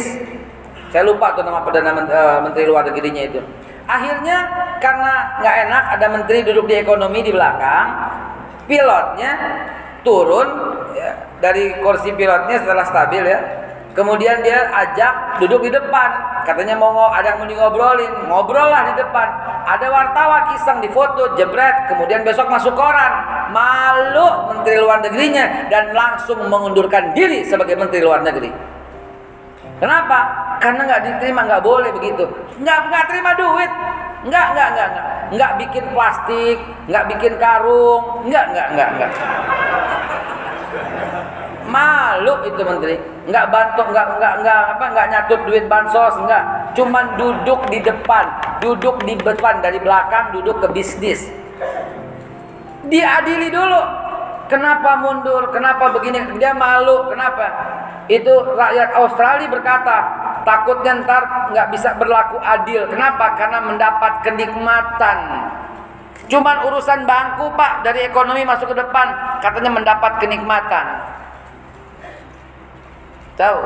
Saya lupa tuh nama perdana eh, menteri luar negerinya itu. Akhirnya karena nggak enak ada menteri duduk di ekonomi di belakang, pilotnya turun ya, dari kursi pilotnya setelah stabil ya. Kemudian dia ajak duduk di depan. Katanya mau ada yang mau ngobrolin, ngobrol lah di depan. Ada wartawan iseng di foto, jebret, kemudian besok masuk koran. Malu menteri luar negerinya dan langsung mengundurkan diri sebagai menteri luar negeri. Kenapa? Karena nggak diterima, nggak boleh begitu. Nggak nggak terima duit, nggak nggak nggak nggak nggak bikin plastik, nggak bikin karung, nggak nggak nggak nggak. Malu itu menteri, nggak bantu, nggak nggak nggak apa nggak nyatut duit bansos, nggak. Cuman duduk di depan, duduk di depan dari belakang, duduk ke bisnis. Diadili dulu. Kenapa mundur? Kenapa begini? Dia malu. Kenapa? itu rakyat Australia berkata takutnya ntar nggak bisa berlaku adil. Kenapa? Karena mendapat kenikmatan. Cuman urusan bangku pak dari ekonomi masuk ke depan katanya mendapat kenikmatan. Tahu?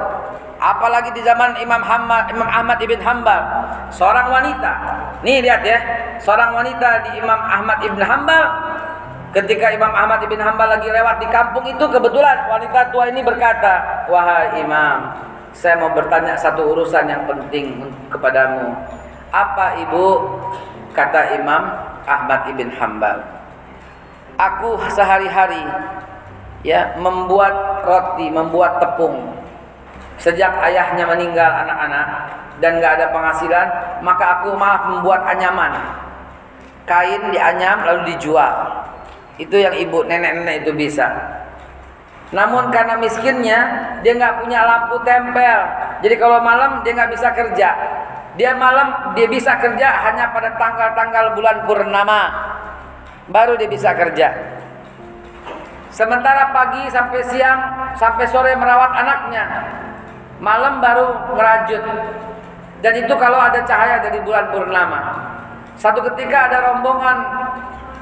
Apalagi di zaman Imam Ahmad, Imam Ahmad ibn Hambal, seorang wanita. Nih lihat ya, seorang wanita di Imam Ahmad ibn Hambal Ketika Imam Ahmad ibn Hambal lagi lewat di kampung itu kebetulan wanita tua ini berkata, "Wahai Imam, saya mau bertanya satu urusan yang penting kepadamu." "Apa Ibu?" kata Imam Ahmad ibn Hambal. "Aku sehari-hari ya membuat roti, membuat tepung. Sejak ayahnya meninggal anak-anak dan nggak ada penghasilan, maka aku malah membuat anyaman. Kain dianyam lalu dijual." Itu yang ibu nenek-nenek itu bisa. Namun karena miskinnya dia nggak punya lampu tempel. Jadi kalau malam dia nggak bisa kerja. Dia malam dia bisa kerja hanya pada tanggal-tanggal bulan purnama. Baru dia bisa kerja. Sementara pagi sampai siang sampai sore merawat anaknya. Malam baru ngerajut. Dan itu kalau ada cahaya dari bulan purnama. Satu ketika ada rombongan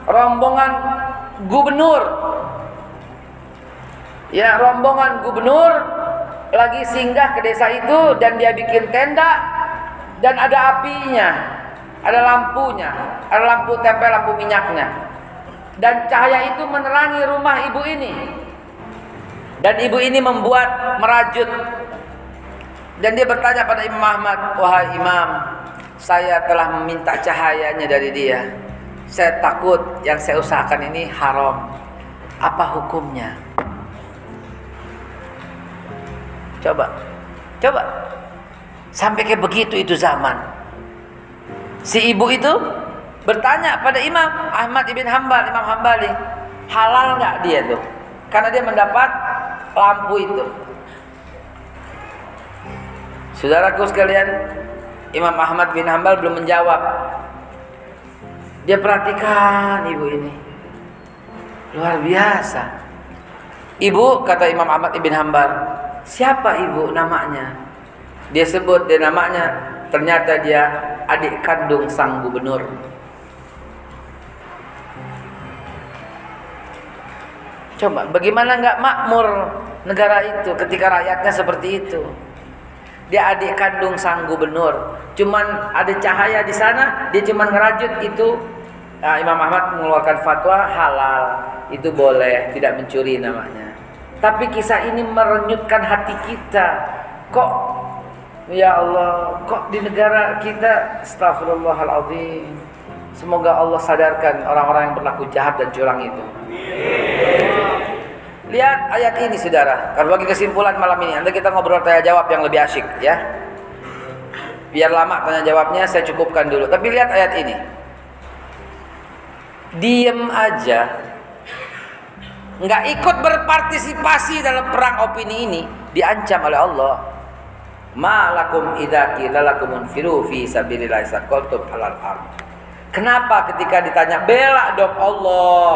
rombongan gubernur ya rombongan gubernur lagi singgah ke desa itu dan dia bikin tenda dan ada apinya ada lampunya ada lampu tempel lampu minyaknya dan cahaya itu menerangi rumah ibu ini dan ibu ini membuat merajut dan dia bertanya pada Imam Ahmad wahai Imam saya telah meminta cahayanya dari dia saya takut yang saya usahakan ini haram. Apa hukumnya? Coba, coba. Sampai kayak begitu itu zaman. Si ibu itu bertanya pada Imam Ahmad ibn Hambal, Imam Hambali, halal nggak dia tuh? Karena dia mendapat lampu itu. Saudaraku sekalian, Imam Ahmad bin Hambal belum menjawab dia perhatikan ibu ini. Luar biasa. Ibu kata Imam Ahmad ibn Hambal, siapa ibu namanya? Dia sebut dia namanya, ternyata dia adik kandung sang gubernur. Coba, bagaimana nggak makmur negara itu ketika rakyatnya seperti itu? Dia adik kandung sang gubernur. Cuman ada cahaya di sana, dia cuman ngerajut itu Nah, Imam Ahmad mengeluarkan fatwa halal itu boleh tidak mencuri namanya. Tapi kisah ini merenyutkan hati kita. Kok ya Allah, kok di negara kita astagfirullahaladzim. Semoga Allah sadarkan orang-orang yang berlaku jahat dan curang itu. Lihat ayat ini saudara. Kalau bagi kesimpulan malam ini, nanti kita ngobrol tanya jawab yang lebih asyik ya. Biar lama tanya jawabnya saya cukupkan dulu. Tapi lihat ayat ini. Diem aja. Nggak ikut berpartisipasi dalam perang opini ini diancam oleh Allah. Ma lakum idza qila lakum unfiru fi sabilillah saqaltum alal ardh Kenapa ketika ditanya bela dong Allah,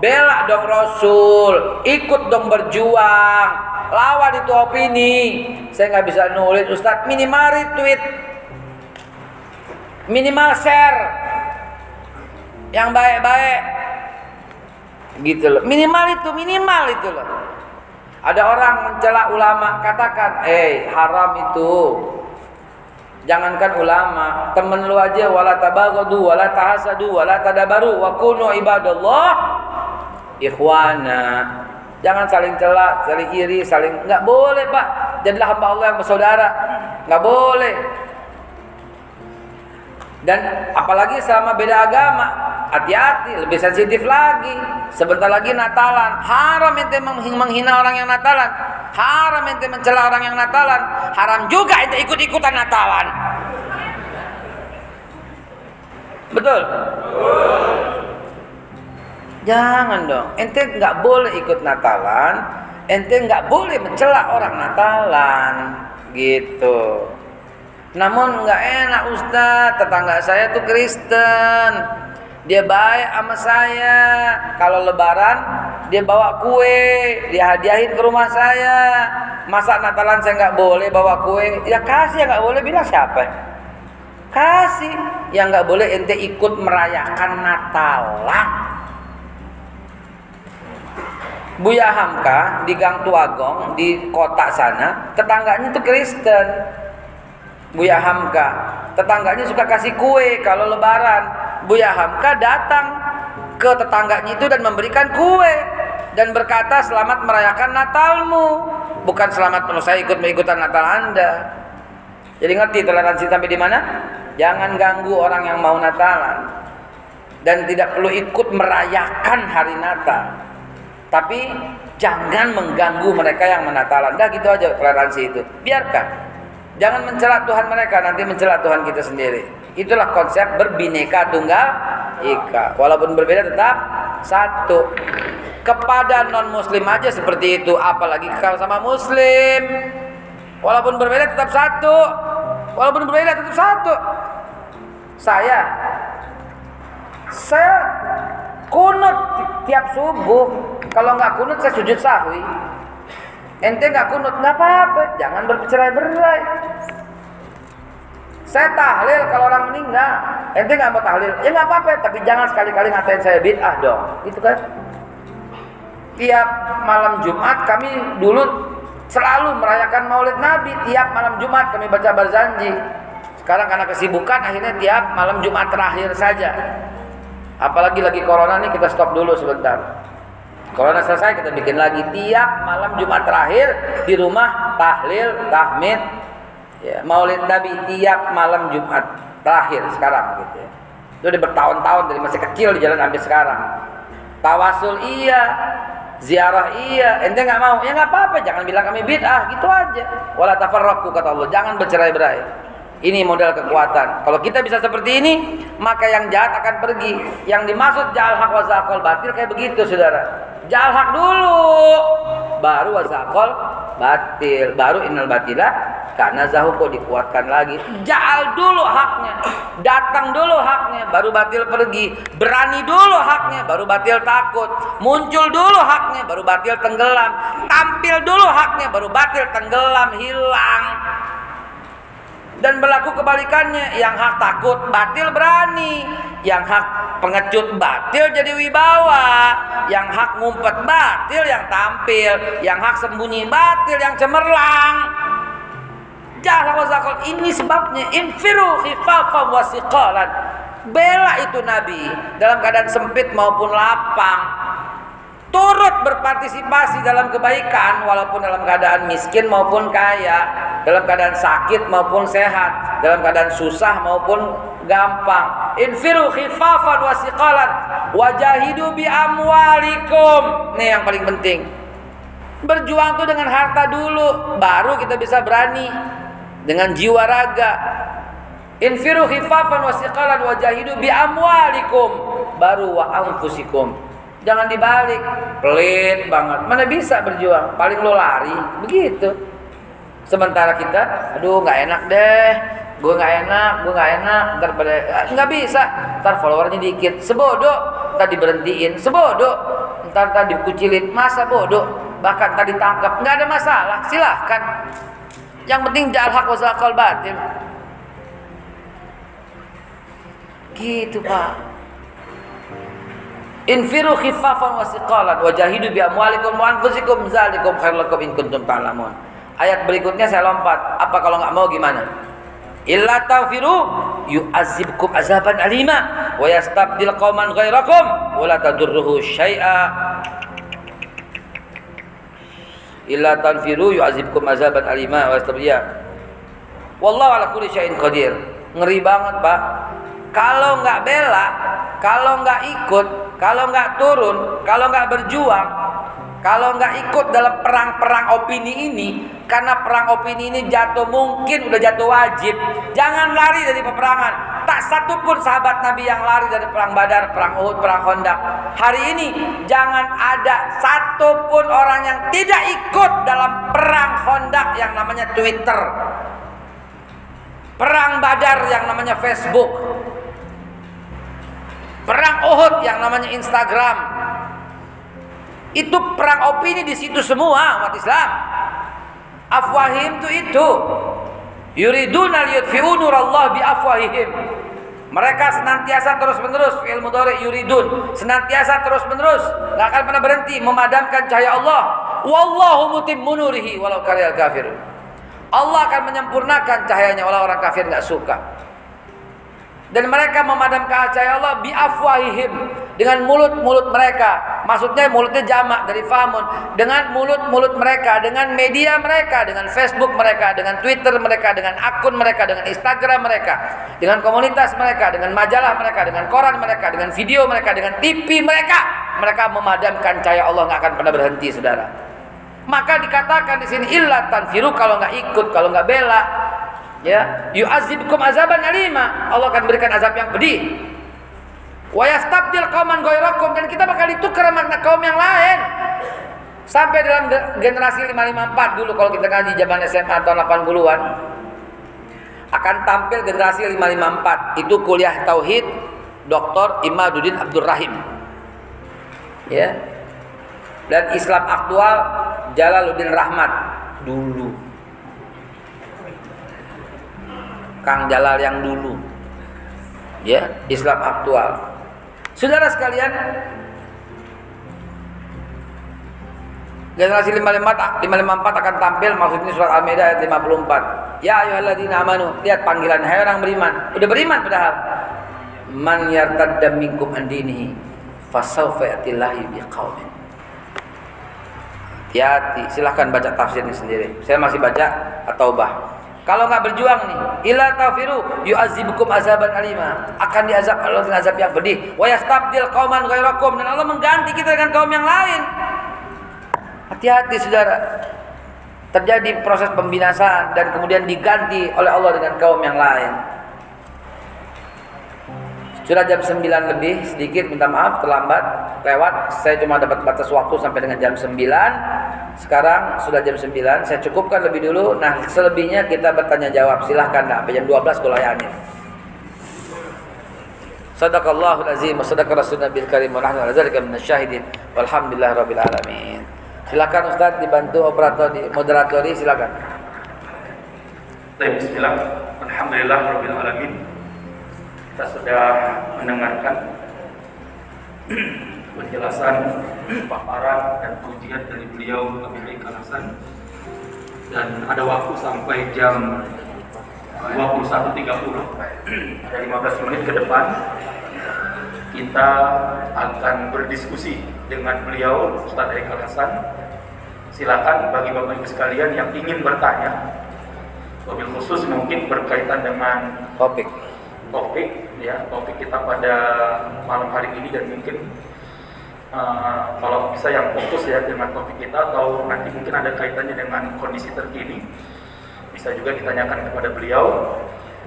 bela dong Rasul, ikut dong berjuang, lawan itu opini. Saya nggak bisa nulis Ustadz minimal retweet, minimal share. Yang baik-baik, gitu loh. Minimal itu minimal itu loh. Ada orang mencela ulama katakan, eh haram itu. Jangankan ulama, temen lu aja wala tabaghadu wala tahasadu wala tadabaru wa kunu ibadallah ikhwana. Jangan saling celak, saling iri, saling nggak boleh, Pak. Jadilah hamba Allah yang bersaudara. Nggak boleh. Dan apalagi selama beda agama, hati-hati, lebih sensitif lagi. Sebentar lagi Natalan, haram ente menghina orang yang Natalan. Haram ente mencela orang yang Natalan. Haram juga ente ikut-ikutan Natalan. Betul? Jangan dong. Ente nggak boleh ikut Natalan. Ente nggak boleh mencela orang Natalan. Gitu. Namun nggak enak Ustaz, tetangga saya tuh Kristen. Dia baik sama saya. Kalau lebaran dia bawa kue, dia hadiahin ke rumah saya. Masa Natalan saya nggak boleh bawa kue? Ya kasih ya nggak boleh bilang siapa? Kasih. Yang nggak boleh ente ikut merayakan Natalan. Buya Hamka di Gang Tuagong di kota sana tetangganya itu Kristen. Buya Hamka tetangganya suka kasih kue kalau lebaran. Buya Hamka datang ke tetangganya itu dan memberikan kue dan berkata selamat merayakan Natalmu. Bukan selamat penuh saya ikut mengikutan Natal Anda. Jadi ngerti toleransi sampai di mana? Jangan ganggu orang yang mau Natalan. Dan tidak perlu ikut merayakan hari Natal tapi jangan mengganggu mereka yang menatalan dah gitu aja toleransi itu. Biarkan. Jangan mencela Tuhan mereka nanti mencela Tuhan kita sendiri. Itulah konsep berbineka tunggal ika. Walaupun berbeda tetap satu. Kepada non muslim aja seperti itu apalagi kalau sama muslim. Walaupun berbeda tetap satu. Walaupun berbeda tetap satu. Saya. Saya kunut tiap subuh. Kalau nggak kunut saya sujud sahwi. Ente nggak kunut nggak apa-apa. Jangan bercerai-berai. Saya tahlil kalau orang meninggal. Ente nggak mau tahlil. Ya nggak apa-apa tapi jangan sekali-kali ngatain saya bid'ah dong. Itu kan? Tiap malam Jumat kami dulu selalu merayakan Maulid Nabi. Tiap malam Jumat kami baca barzanji sekarang karena kesibukan akhirnya tiap malam Jumat terakhir saja Apalagi lagi corona nih kita stop dulu sebentar. Corona selesai kita bikin lagi tiap malam Jumat terakhir di rumah tahlil, tahmid, ya, Maulid Nabi tiap malam Jumat terakhir sekarang gitu ya. Itu udah bertahun-tahun dari masih kecil di jalan sampai sekarang. Tawasul iya, ziarah iya, ente nggak mau, ya nggak apa-apa, jangan bilang kami bid'ah, gitu aja. Wala tafarraqu kata Allah, jangan bercerai-berai. Ini modal kekuatan. Kalau kita bisa seperti ini, maka yang jahat akan pergi. Yang dimaksud jahal hak wa zakol batil kayak begitu, saudara. Jahal hak dulu, baru wa zakol batil, baru innal batila karena zahuko dikuatkan lagi. Jahal dulu haknya, datang dulu haknya, baru batil pergi. Berani dulu haknya, baru batil takut. Muncul dulu haknya, baru batil tenggelam. Tampil dulu haknya, baru batil tenggelam, hilang dan berlaku kebalikannya. Yang hak takut batil berani. Yang hak pengecut batil jadi wibawa. Yang hak ngumpet batil yang tampil. Yang hak sembunyi batil yang cemerlang. Jahla ini sebabnya. Infiru khifafan wasiqalan bela itu nabi dalam keadaan sempit maupun lapang turut berpartisipasi dalam kebaikan walaupun dalam keadaan miskin maupun kaya, dalam keadaan sakit maupun sehat, dalam keadaan susah maupun gampang. Infiru khifafan wa siqalan wajahidu bi amwalikum. Nih yang paling penting. Berjuang tuh dengan harta dulu, baru kita bisa berani dengan jiwa raga. Infiru khifafan wa siqalan wa jahidu bi amwalikum baru wa anfusikum. Jangan dibalik, pelit banget. Mana bisa berjuang? Paling lo lari, begitu. Sementara kita, aduh nggak enak deh, gue nggak enak, gue nggak enak, ntar pada nggak bisa, ntar followernya dikit, sebodoh, ntar diberhentiin, sebodoh, ntar ntar dikucilin, masa bodoh, bahkan tadi ditangkap, nggak ada masalah, silahkan. Yang penting jahal hak wasakal batin. Gitu pak. Infiru khifafan wa siqalan wa jahidu bi amwalikum wa anfusikum zalikum khairul lakum in kuntum ta'lamun. Ayat berikutnya saya lompat. Apa kalau nggak mau gimana? Illa taghfiru yu'azibkum azaban alima wa yastabdil qauman ghairakum wa la tadurruhu syai'a. Illa tanfiru yu'azibkum azaban alima wa yastabdil. Wallahu ala kulli syai'in qadir. Ngeri banget, Pak. Kalau nggak bela, kalau nggak ikut, kalau nggak turun, kalau nggak berjuang, kalau nggak ikut dalam perang-perang opini ini, karena perang opini ini jatuh mungkin udah jatuh wajib. Jangan lari dari peperangan. Tak satu pun sahabat Nabi yang lari dari perang Badar, perang Uhud, perang Khandaq. Hari ini jangan ada satu pun orang yang tidak ikut dalam perang Khandaq yang namanya Twitter. Perang Badar yang namanya Facebook Perang Uhud yang namanya Instagram. Itu perang opini di situ semua umat Islam. Afwahim itu itu. Yuriduna liyutfi'u nurallah bi afwahihim. Mereka senantiasa terus-menerus fi'il mudhari yuridun, senantiasa terus-menerus, enggak akan pernah berhenti memadamkan cahaya Allah. Wallahu mutimmu nurihi walau karyal kafir. Allah akan menyempurnakan cahayanya walau orang kafir nggak suka dan mereka memadamkan cahaya Allah bi afwahihim dengan mulut-mulut mereka. Maksudnya mulutnya jamak dari famun dengan mulut-mulut mereka, dengan media mereka, dengan Facebook mereka, dengan Twitter mereka, dengan akun mereka, dengan Instagram mereka, dengan komunitas mereka, dengan majalah mereka, dengan koran mereka, dengan video mereka, dengan TV mereka. Mereka memadamkan cahaya Allah nggak akan pernah berhenti, saudara. Maka dikatakan di sini illa tanfiru kalau nggak ikut, kalau nggak bela, ya yu'azibkum azaban alima. Allah akan berikan azab yang pedih. Wa yastabdil qauman ghairakum dan kita bakal ditukar makna kaum yang lain. Sampai dalam generasi 554 dulu kalau kita ngaji zaman SMA tahun 80-an akan tampil generasi 554 itu kuliah tauhid Dr. Imaduddin Abdul Rahim ya. Dan Islam aktual Jalaluddin Rahmat. Dulu Kang Jalal yang dulu. Ya, Islam aktual. Saudara sekalian, generasi 554 554 akan tampil maksudnya surat Al-Maidah ayat 54. Ya ayyuhalladzina amanu, lihat panggilan hai orang beriman. Udah beriman padahal. Man yartadda minkum an dinihi fasawfa yatillahi biqaumin. Hati-hati, silahkan baca tafsirnya sendiri. Saya masih baca atau bah. Kalau nggak berjuang nih, ila tafiru yu'azibukum azaban alima. Akan diazab Allah dengan azab yang pedih. Wa yastabdil qauman ghairakum dan Allah mengganti kita dengan kaum yang lain. Hati-hati saudara. Terjadi proses pembinasaan dan kemudian diganti oleh Allah dengan kaum yang lain. Sudah jam 9 lebih sedikit minta maaf terlambat lewat. Saya cuma dapat batas waktu sampai dengan jam 9 sekarang sudah jam 9 saya cukupkan lebih dulu. Nah selebihnya kita bertanya jawab. Silahkan nah, sampai jam 12 kulayani Sadaqallahul azim wa sadaqa rasulun nabil karim wa nahnu ala zalika minasyahidin walhamdulillah rabbil alamin. Silakan Ustaz dibantu operator di moderatori silakan. Bismillah. Alhamdulillah rabbil alamin kita sudah mendengarkan penjelasan paparan dan pujian dari beliau Habib Kalasan. Dan ada waktu sampai jam 21.30 ada 15 menit ke depan kita akan berdiskusi dengan beliau Ustadz Eka Hasan silakan bagi bapak ibu sekalian yang ingin bertanya mobil khusus mungkin berkaitan dengan topik topik ya topik kita pada malam hari ini dan mungkin uh, kalau bisa yang fokus ya dengan topik kita atau nanti mungkin ada kaitannya dengan kondisi terkini bisa juga ditanyakan kepada beliau.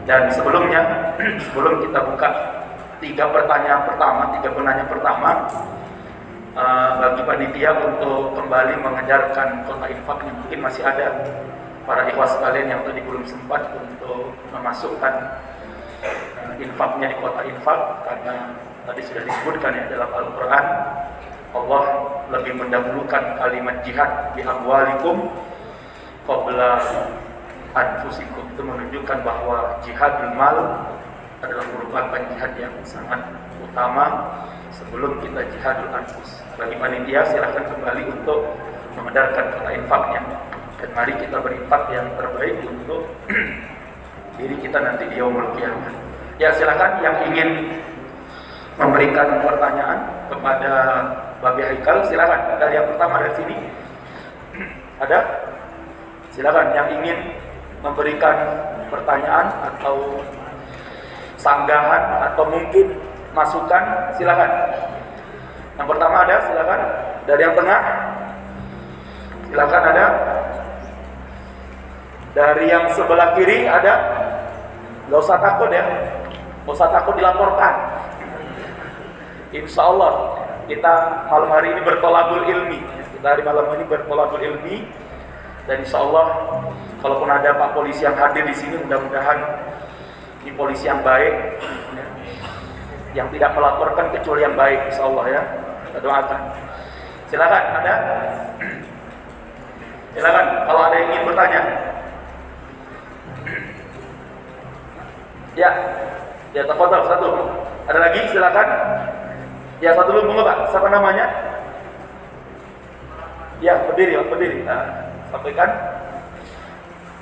Dan sebelumnya, sebelum kita buka tiga pertanyaan pertama, tiga penanya pertama, uh, bagi panitia untuk kembali mengejarkan kota infak yang mungkin masih ada para ikhwas sekalian yang tadi belum sempat untuk memasukkan infaknya di kota infak karena tadi sudah disebutkan ya dalam Al-Quran Allah lebih mendahulukan kalimat jihad di amwalikum qabla anfusikum itu menunjukkan bahwa jihadul mal adalah merupakan jihad yang sangat utama sebelum kita jihadul anfus. Bagi panitia silahkan kembali untuk mengedarkan kata infaknya dan mari kita berinfak yang terbaik untuk diri kita nanti di yaumul kiamat. Ya silakan yang ingin memberikan pertanyaan kepada Babi Haikal silakan dari yang pertama dari sini ada silakan yang ingin memberikan pertanyaan atau sanggahan atau mungkin masukan silakan. Yang pertama ada silakan dari yang tengah. Silakan ada. Dari yang sebelah kiri ada. Gak usah takut ya. Usah takut dilaporkan. Insya Allah kita malam hari ini bertolabul ilmi. Kita hari malam ini bertolabul ilmi. Dan insya Allah kalaupun ada Pak Polisi yang hadir di sini mudah-mudahan ini polisi yang baik. Ya, yang tidak melaporkan kecuali yang baik insya Allah ya. Kita doakan. Silakan ada? Silakan kalau ada yang ingin bertanya. Ya ya tafadhol satu. Ada lagi? Silakan. Ya satu dulu Pak. Siapa namanya? Ya berdiri berdiri. Nah sampaikan.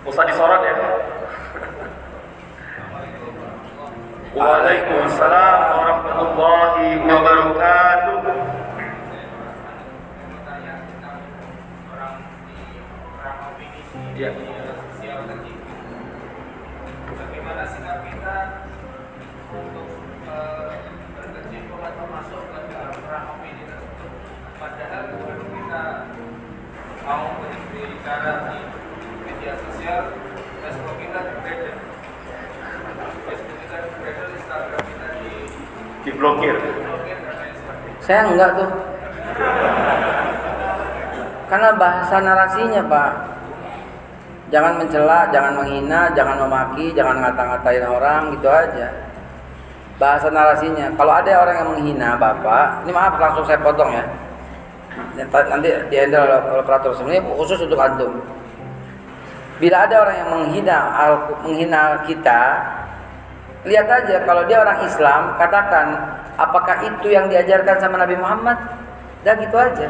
Usah disorot ya. Waalaikumsalam warahmatullahi wabarakatuh. Ya. Bagaimana sikap kita diblokir? Saya enggak tuh. Karena bahasa narasinya pak. Jangan mencela jangan menghina jangan memaki jangan ngata-ngatain orang gitu aja bahasa narasinya. Kalau ada orang yang menghina bapak ini maaf langsung saya potong ya. Nanti di handle oleh operator. Sebenarnya khusus untuk antum. Bila ada orang yang menghina menghina kita lihat aja kalau dia orang Islam katakan apakah itu yang diajarkan sama Nabi Muhammad? Dan gitu aja.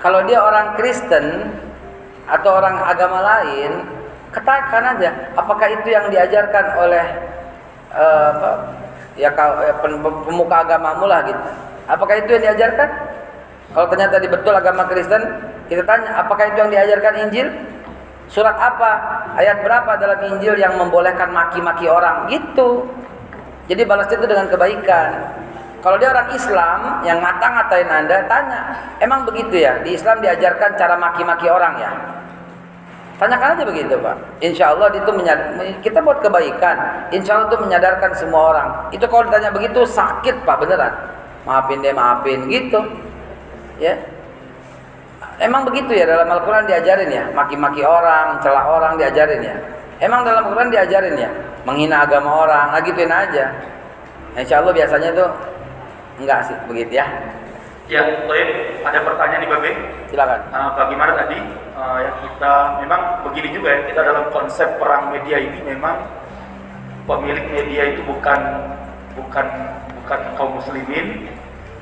Kalau dia orang Kristen atau orang agama lain katakan aja apakah itu yang diajarkan oleh uh, ya pemuka agamamu lah gitu Apakah itu yang diajarkan? Kalau ternyata di betul agama Kristen, kita tanya, apakah itu yang diajarkan Injil? Surat apa? Ayat berapa dalam Injil yang membolehkan maki-maki orang? Gitu. Jadi balas itu dengan kebaikan. Kalau dia orang Islam yang ngata-ngatain Anda, tanya, emang begitu ya? Di Islam diajarkan cara maki-maki orang ya? Tanyakan aja begitu Pak. Insya Allah itu kita buat kebaikan. Insya Allah itu menyadarkan semua orang. Itu kalau ditanya begitu sakit Pak beneran. Maafin deh maafin gitu. Ya. Emang begitu ya dalam Al-Quran diajarin ya? Maki-maki orang celah orang diajarin ya? Emang dalam Al-Quran diajarin ya? Menghina agama orang nah gituin aja. Insya Allah biasanya tuh enggak sih begitu ya Ya, Toib, ada pertanyaan nih Babe. Silakan. Uh, bagaimana tadi uh, ya kita memang begini juga ya kita dalam konsep perang media ini memang pemilik media itu bukan bukan bukan kaum muslimin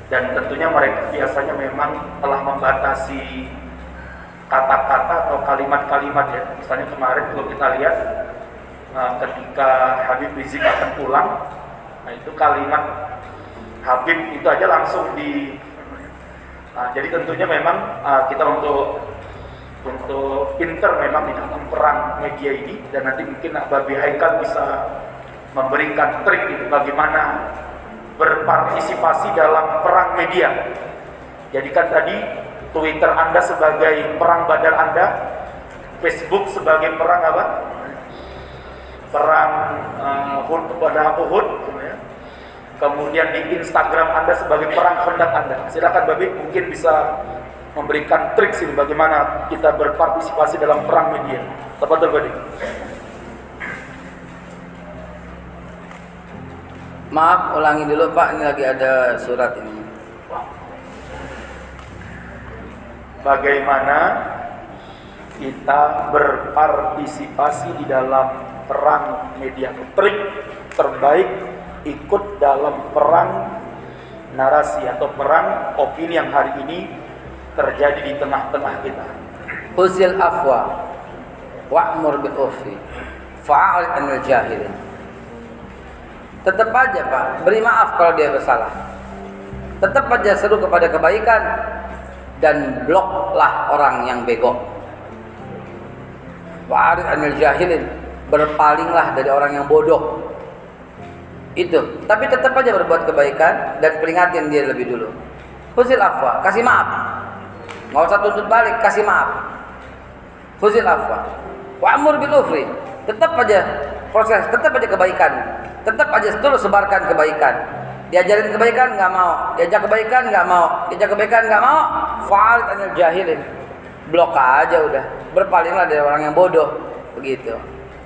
dan tentunya mereka biasanya memang telah membatasi kata-kata atau kalimat-kalimat ya. Misalnya kemarin kalau kita lihat uh, ketika Habib Rizik akan pulang, nah itu kalimat Habib itu aja langsung di uh, jadi tentunya memang uh, kita untuk untuk pinter memang di dalam perang media ini dan nanti mungkin Babi Haikal bisa memberikan trik itu bagaimana berpartisipasi dalam perang media. Jadikan tadi Twitter Anda sebagai perang badar Anda, Facebook sebagai perang apa? perang uh, Uhud. Kemudian di Instagram Anda sebagai perang hendak Anda. Silakan Babi mungkin bisa memberikan trik sih bagaimana kita berpartisipasi dalam perang media. Tepat Babi. Maaf, ulangi dulu Pak, ini lagi ada surat ini. Bagaimana kita berpartisipasi di dalam perang media? Trik terbaik ikut dalam perang narasi atau perang opini yang hari ini terjadi di tengah-tengah kita. Usil afwa wa'mur bil urfi fa'al anil jahilin. Tetap aja Pak, beri maaf kalau dia bersalah. Tetap aja seru kepada kebaikan dan bloklah orang yang bego. Wa'arid anil jahilin berpalinglah dari orang yang bodoh itu. Tapi tetap aja berbuat kebaikan dan peringatin dia lebih dulu. Husil afwa kasih maaf. Nggak usah tuntut balik kasih maaf. Husil afwa. Wa'mur bil ufri. Tetap aja proses tetap aja kebaikan. Tetap aja terus sebarkan kebaikan. Diajarin kebaikan nggak mau. Diajak kebaikan nggak mau. Diajak kebaikan nggak mau. Fa'al anil jahilin. Blok aja udah. Berpalinglah dari orang yang bodoh. Begitu.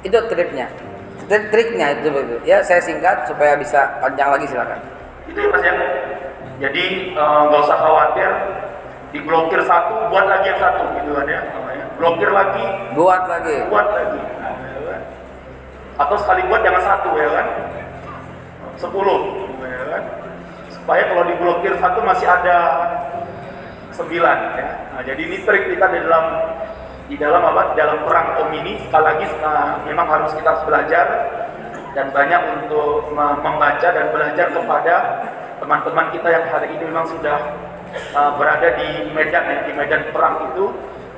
Itu triknya. Triknya itu begitu. Ya, saya singkat supaya bisa panjang lagi silakan. Itu ya Mas ya. Jadi eh, nggak usah khawatir diblokir satu, buat lagi yang satu gitu kan ya namanya. Blokir lagi, buat lagi. Buat lagi. Atau sekali buat jangan satu ya kan. Sepuluh ya kan. Supaya kalau diblokir satu masih ada sembilan ya. Nah, jadi ini trik kita di dalam di dalam apa? Dalam perang om ini sekali lagi uh, memang harus kita belajar dan banyak untuk membaca dan belajar kepada teman-teman kita yang hari ini memang sudah uh, berada di medan di medan perang itu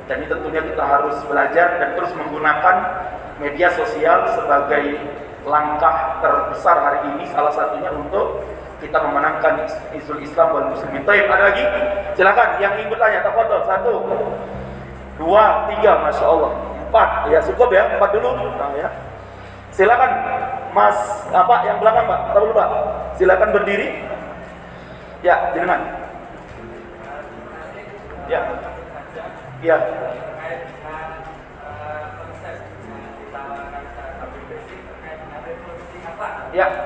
dan ini tentunya kita harus belajar dan terus menggunakan media sosial sebagai langkah terbesar hari ini salah satunya untuk kita memenangkan isu Islam dan muslimin. Baik, ada lagi? Silakan yang ingin bertanya, tafadhol. Satu dua, tiga, masya Allah, empat, ya cukup ya, empat dulu, nah, ya. Silakan, Mas, apa yang belakang Pak, tahu Pak, silakan berdiri, ya, jenengan, ya, ya, ya.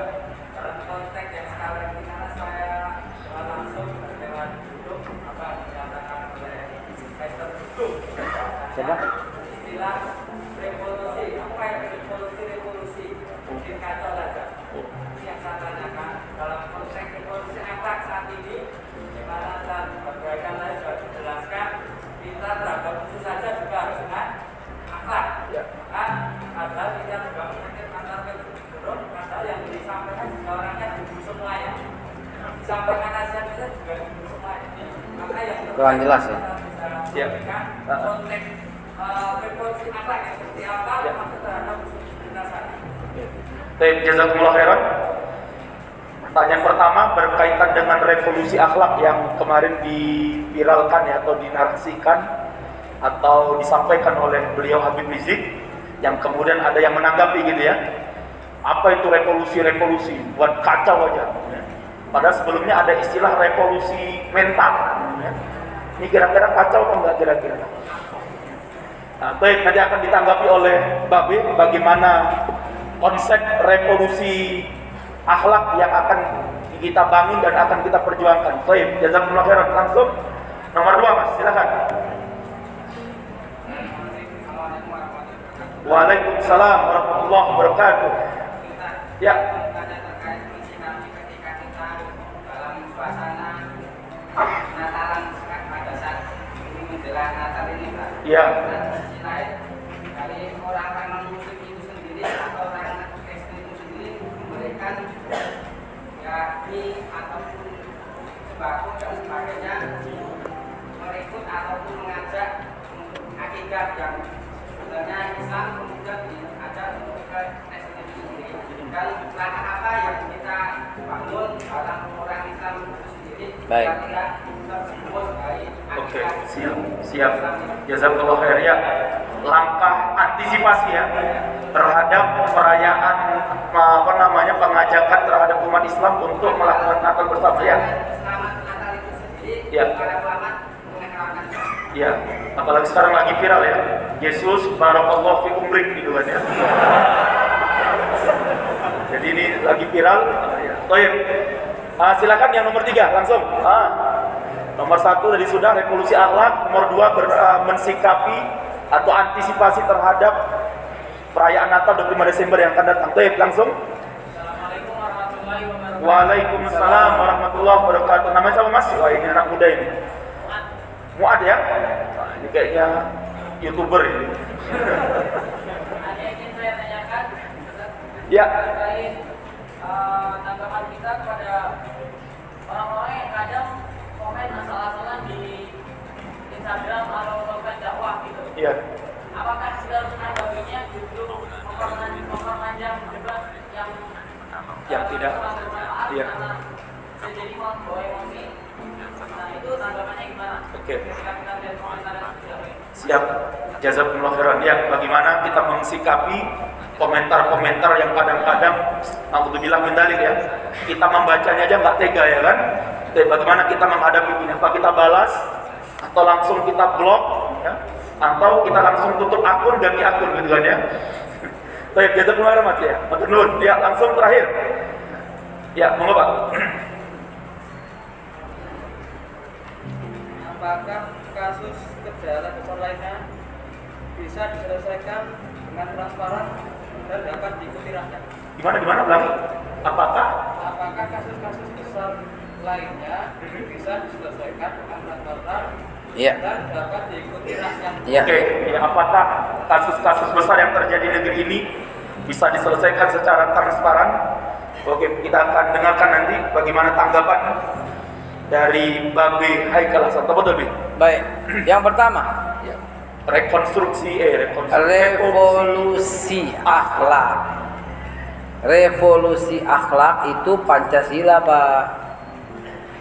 Kurang jelas ya. Ya. konteks revolusi akhlak yang seperti apa maksud terhadap. Baik, jazakumullah khairan. Pertanyaan pertama berkaitan dengan revolusi akhlak yang kemarin diviralkan ya atau dinarasikan atau disampaikan oleh beliau Habib Rizik yang kemudian ada yang menanggapi gitu ya. Apa itu revolusi-revolusi? Buat kacau aja. ya. Padahal sebelumnya ada istilah revolusi mental. ya. Ini kira-kira kacau atau enggak kira-kira? Nah, baik, nanti akan ditanggapi oleh Babe bagaimana konsep revolusi akhlak yang akan kita bangun dan akan kita perjuangkan. Baik, jazakumullah khairan. Langsung nomor dua mas, silakan. Waalaikumsalam warahmatullahi wabarakatuh. Ya, Tanya terkait prinsip ketika kita dalam suasana Natalan pada saat ini menjelang Natal ini Pak. ya, Dan di sisi lain dari orang-orang non muslim itu sendiri atau orang Kristen itu sendiri memberikan ya mie ataupun sembako dan sebagainya merikut ataupun mengajak untuk akidah yang sebenarnya Islam kemudian diajak untuk ke Kristen itu sendiri dan langkah apa yang kita bangun dalam orang Islam itu sendiri Baik. dari oke, siap, siap. Jazakumullah khair ya. langkah antisipasi ya terhadap perayaan apa namanya pengajakan terhadap umat Islam untuk melakukan Natal bersama ya. Ya. Ya, apalagi sekarang lagi viral ya. Yesus barakallahu fi umrik gitu kan ya. Jadi ini lagi viral. Toyib. Ah, silakan yang nomor tiga langsung. Ah. Nomor satu tadi sudah revolusi akhlak. Nomor dua ber, ah, mensikapi atau antisipasi terhadap perayaan Natal 25 Desember yang akan datang. Toyib langsung. Waalaikumsalam warahmatullahi wabarakatuh. Namanya siapa mas? Wah ini anak muda ini. Muad ya? Wah, ini kayaknya youtuber ini. Ya, terkait eh, tanggapan kita kepada orang-orang yang kadang komen asal-asalan di Instagram atau sosmed dakwah gitu. iya. Apakah harus menanggapinya justru memperpanjang debat yang Yang tidak. Iya. jadi membawa emosi. Nah itu tanggapannya gimana? Oke. Tidak baik. Siap. Jazakumullah khairan. Ya, bagaimana kita mensikapi komentar-komentar yang kadang-kadang Alhamdulillah mendalik ya. Kita membacanya aja nggak tega ya kan. Tapi bagaimana kita menghadapi ini? Apa kita balas atau langsung kita blok ya? Atau kita langsung tutup akun ganti akun gitu kan ya. Baik, jazakumullah khairan Mas ya. Matur nuwun. Ya, langsung terakhir. Ya, monggo Pak. Apakah kasus kejahatan lainnya bisa diselesaikan dengan transparan dan dapat diikuti rakyat? Gimana gimana? Apakah Apakah kasus-kasus besar lainnya bisa diselesaikan dengan transparan Iya. dan dapat diikuti rakyat? Iya. Oke, ya, apakah kasus-kasus besar yang terjadi di negeri ini bisa diselesaikan secara transparan? Oke, kita akan dengarkan nanti bagaimana tanggapan dari Babe Haikal Hasan. Apa tuh, Babe? Baik. Yang pertama, Rekonstruksi, eh, rekonstruksi. revolusi akhlak. Revolusi akhlak itu Pancasila, Pak.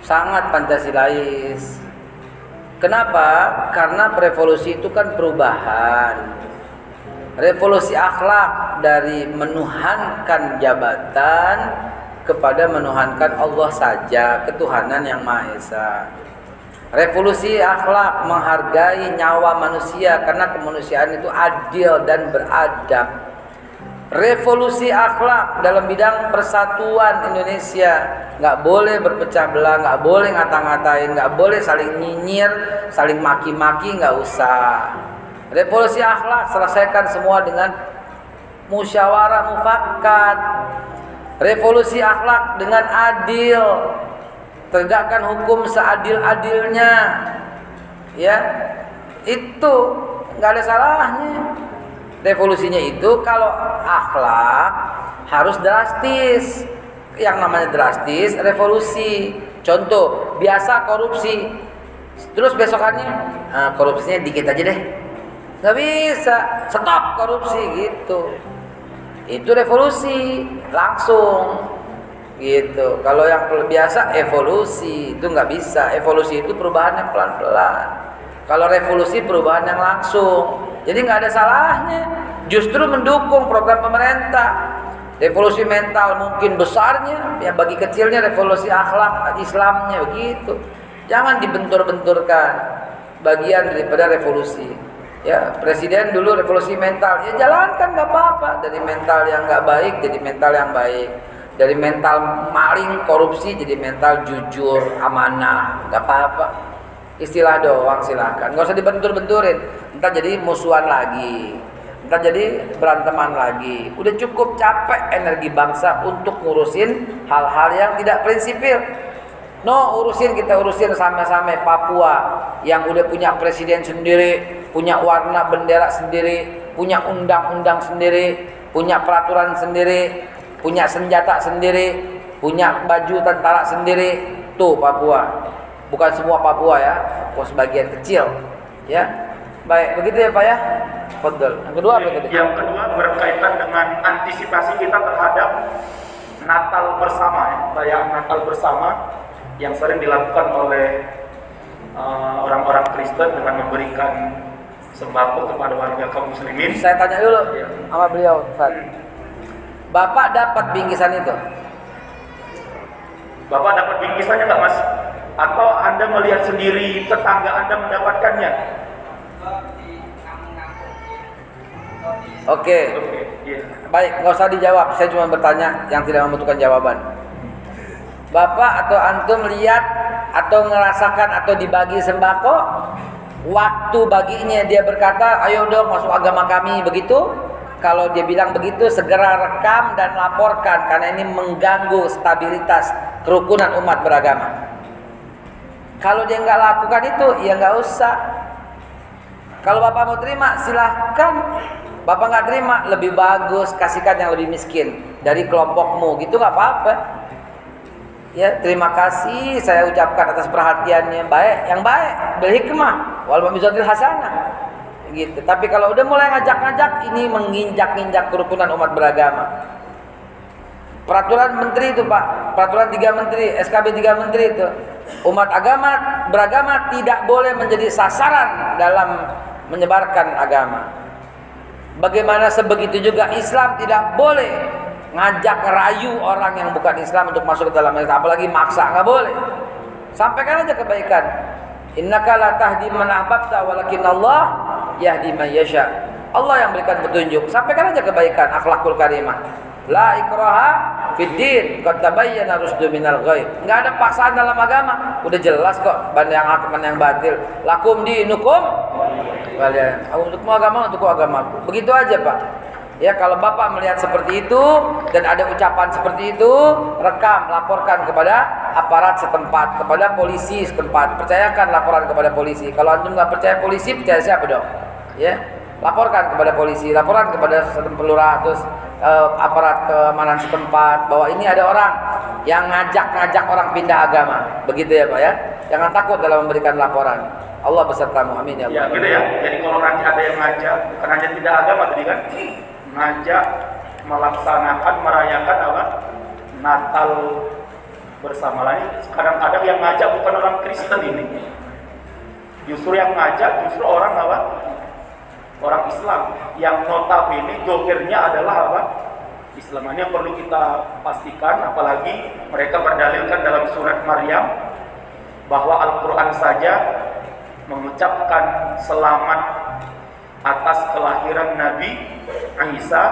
Sangat Pancasilais. Kenapa? Karena revolusi itu kan perubahan. Revolusi akhlak dari menuhankan jabatan kepada menuhankan Allah saja, ketuhanan yang Maha Esa. Revolusi akhlak menghargai nyawa manusia karena kemanusiaan itu adil dan beradab. Revolusi akhlak dalam bidang persatuan Indonesia nggak boleh berpecah belah, nggak boleh ngata-ngatain, nggak boleh saling nyinyir, saling maki-maki, nggak usah. Revolusi akhlak selesaikan semua dengan musyawarah mufakat. Revolusi akhlak dengan adil, tegakkan hukum seadil-adilnya. Ya, itu nggak ada salahnya. Revolusinya itu kalau akhlak harus drastis. Yang namanya drastis revolusi. Contoh, biasa korupsi. Terus besokannya ah, korupsinya dikit aja deh. Nggak bisa. Stop korupsi gitu. Itu revolusi langsung gitu. Kalau yang biasa evolusi itu nggak bisa. Evolusi itu perubahan yang pelan-pelan. Kalau revolusi perubahan yang langsung. Jadi nggak ada salahnya. Justru mendukung program pemerintah. Revolusi mental mungkin besarnya, ya bagi kecilnya revolusi akhlak Islamnya begitu. Jangan dibentur-benturkan bagian daripada revolusi. Ya, presiden dulu revolusi mental, ya jalankan nggak apa-apa dari mental yang nggak baik jadi mental yang baik, dari mental maling korupsi jadi mental jujur amanah, nggak apa-apa. Istilah doang silahkan, nggak usah dibentur-benturin, entar jadi musuhan lagi, entar jadi beranteman lagi. Udah cukup capek energi bangsa untuk ngurusin hal-hal yang tidak prinsipil. No, urusin kita urusin sama-sama Papua yang udah punya presiden sendiri, punya warna bendera sendiri, punya undang-undang sendiri, punya peraturan sendiri, punya senjata sendiri, punya baju tentara sendiri. Tuh Papua. Bukan semua Papua ya, Papua sebagian kecil. Ya. Baik, begitu ya Pak ya. Fadl. Yang kedua apa tadi? Yang kedua berkaitan dengan antisipasi kita terhadap Natal bersama, ya. perayaan Natal bersama yang sering dilakukan oleh uh, orang-orang Kristen dengan memberikan sembako kepada warga kaum muslimin. Saya tanya dulu Iya. sama beliau, Ustaz. Bapak dapat bingkisan itu? Bapak dapat bingkisannya nggak mas? Atau anda melihat sendiri tetangga anda mendapatkannya? Oke. Oke, iya. Baik, nggak usah dijawab. Saya cuma bertanya yang tidak membutuhkan jawaban. Bapak atau antum lihat atau ngerasakan atau dibagi sembako, waktu baginya dia berkata, "Ayo dong masuk agama kami." Begitu? Kalau dia bilang begitu, segera rekam dan laporkan karena ini mengganggu stabilitas kerukunan umat beragama. Kalau dia nggak lakukan itu, ya nggak usah. Kalau bapak mau terima, silahkan. Bapak nggak terima, lebih bagus kasihkan yang lebih miskin dari kelompokmu, gitu nggak apa-apa. Ya, terima kasih saya ucapkan atas perhatiannya baik, yang baik, bil hikmah, wal mamizatil hasanah. Gitu. Tapi kalau udah mulai ngajak-ngajak, ini menginjak-injak kerukunan umat beragama. Peraturan menteri itu Pak, peraturan tiga menteri, SKB tiga menteri itu. Umat agama beragama tidak boleh menjadi sasaran dalam menyebarkan agama. Bagaimana sebegitu juga Islam tidak boleh ngajak rayu orang yang bukan Islam untuk masuk ke dalam Islam, apalagi maksa nggak boleh. Sampaikan aja kebaikan. Innaka la tahdi man ahbabta walakin Allah yahdi man yasha. Allah yang berikan petunjuk. Sampaikan aja kebaikan, akhlakul karimah. La ikraha fid din, qad tabayyana rusdu minal ghai. Enggak ada paksaan dalam agama. Udah jelas kok mana yang hak mana yang batil. Lakum dinukum kalian. Untukmu agama, untukku agamaku. Begitu aja, Pak. Ya kalau Bapak melihat seperti itu dan ada ucapan seperti itu, rekam, laporkan kepada aparat setempat, kepada polisi setempat. Percayakan laporan kepada polisi. Kalau antum nggak percaya polisi, percaya siapa dong? Ya, laporkan kepada polisi, laporan kepada lurah, terus eh, aparat keamanan setempat bahwa ini ada orang yang ngajak-ngajak orang pindah agama. Begitu ya Pak ya. Jangan takut dalam memberikan laporan. Allah besertamu. Amin ya Ya Allah. gitu ya. Jadi kalau nanti ada yang ngajak, bukan hanya tidak agama tadi kan, ngajak melaksanakan merayakan apa? Natal bersama lain. Kadang-kadang yang ngajak bukan orang Kristen ini. Justru yang ngajak justru orang apa? Orang Islam yang notabene jogernya adalah apa? Islam ini yang perlu kita pastikan apalagi mereka berdalilkan dalam surat Maryam bahwa Al-Quran saja mengucapkan selamat atas kelahiran Nabi Isa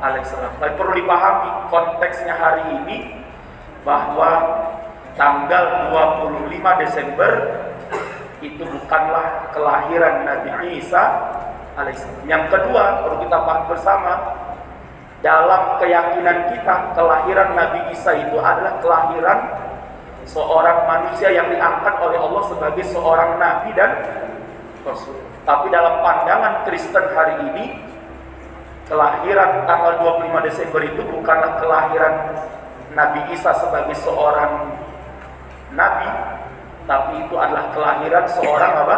alaihissalam. Tapi perlu dipahami konteksnya hari ini bahwa tanggal 25 Desember itu bukanlah kelahiran Nabi Isa alaihissalam. Yang kedua perlu kita paham bersama dalam keyakinan kita kelahiran Nabi Isa itu adalah kelahiran seorang manusia yang diangkat oleh Allah sebagai seorang nabi dan rasul. Tapi dalam pandangan Kristen hari ini kelahiran tanggal 25 Desember itu bukanlah kelahiran Nabi Isa sebagai seorang nabi, tapi itu adalah kelahiran seorang apa?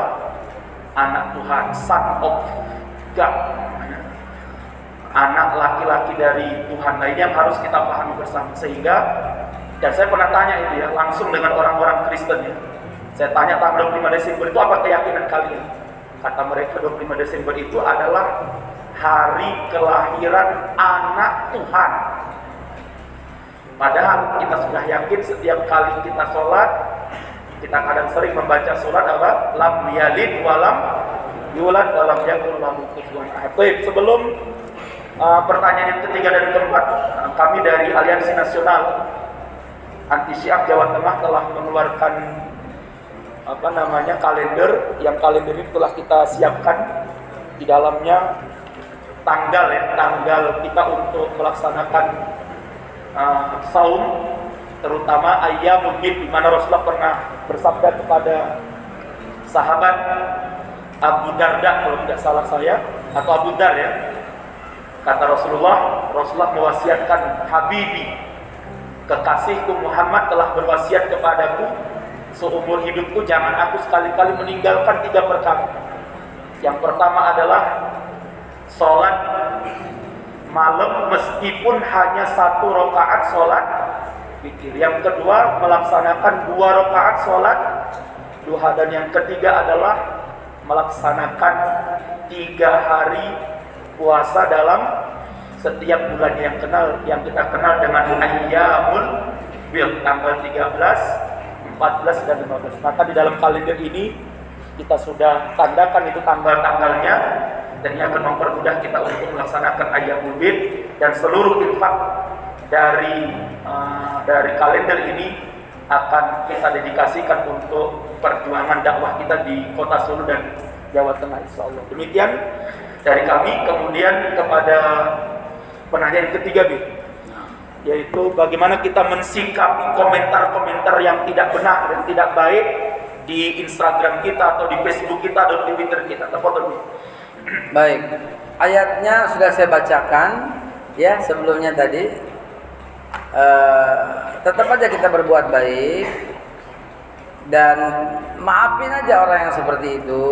Anak Tuhan, son of God. Anak laki-laki dari Tuhan. Nah ini yang harus kita pahami bersama sehingga dan saya pernah tanya itu ya langsung dengan orang-orang Kristen ya. Saya tanya tanggal 25 Desember itu apa keyakinan kalian? Kata mereka 25 Desember itu adalah hari kelahiran anak Tuhan. Padahal kita sudah yakin setiap kali kita sholat, kita kadang sering membaca surat apa? Lam yalid walam yulad walam yakul lahu kufuwan ahad. Sebelum uh, pertanyaan yang ketiga dan keempat, uh, kami dari Aliansi Nasional Anti Syiah Jawa Tengah telah mengeluarkan apa namanya kalender yang kalender ini telah kita siapkan di dalamnya tanggal ya tanggal kita untuk melaksanakan uh, saum terutama ayam mungkin di mana Rasulullah pernah bersabda kepada sahabat Abu Darda kalau tidak salah saya atau Abu Dar ya. Kata Rasulullah Rasulullah mewasiatkan Habibi kekasihku Muhammad telah berwasiat kepadaku seumur hidupku jangan aku sekali-kali meninggalkan tiga perkara. Yang pertama adalah sholat malam meskipun hanya satu rakaat sholat witir. Yang kedua melaksanakan dua rakaat sholat duha dan yang ketiga adalah melaksanakan tiga hari puasa dalam setiap bulan yang kenal yang kita kenal dengan ayyamul bil tanggal 13, 14 dan 15. Maka di dalam kalender ini kita sudah tandakan itu tanggal-tanggalnya dan ini akan mempermudah kita untuk melaksanakan ayyamul bil dan seluruh infak dari uh, dari kalender ini akan kita dedikasikan untuk perjuangan dakwah kita di kota Solo dan Jawa Tengah insya Allah. Demikian dari kami kemudian kepada penanya yang ketiga B yaitu bagaimana kita mensikapi komentar-komentar yang tidak benar dan tidak baik di Instagram kita atau di Facebook kita atau di Twitter kita. Tepat Baik. Ayatnya sudah saya bacakan ya sebelumnya tadi. Uh, tetap aja kita berbuat baik dan maafin aja orang yang seperti itu.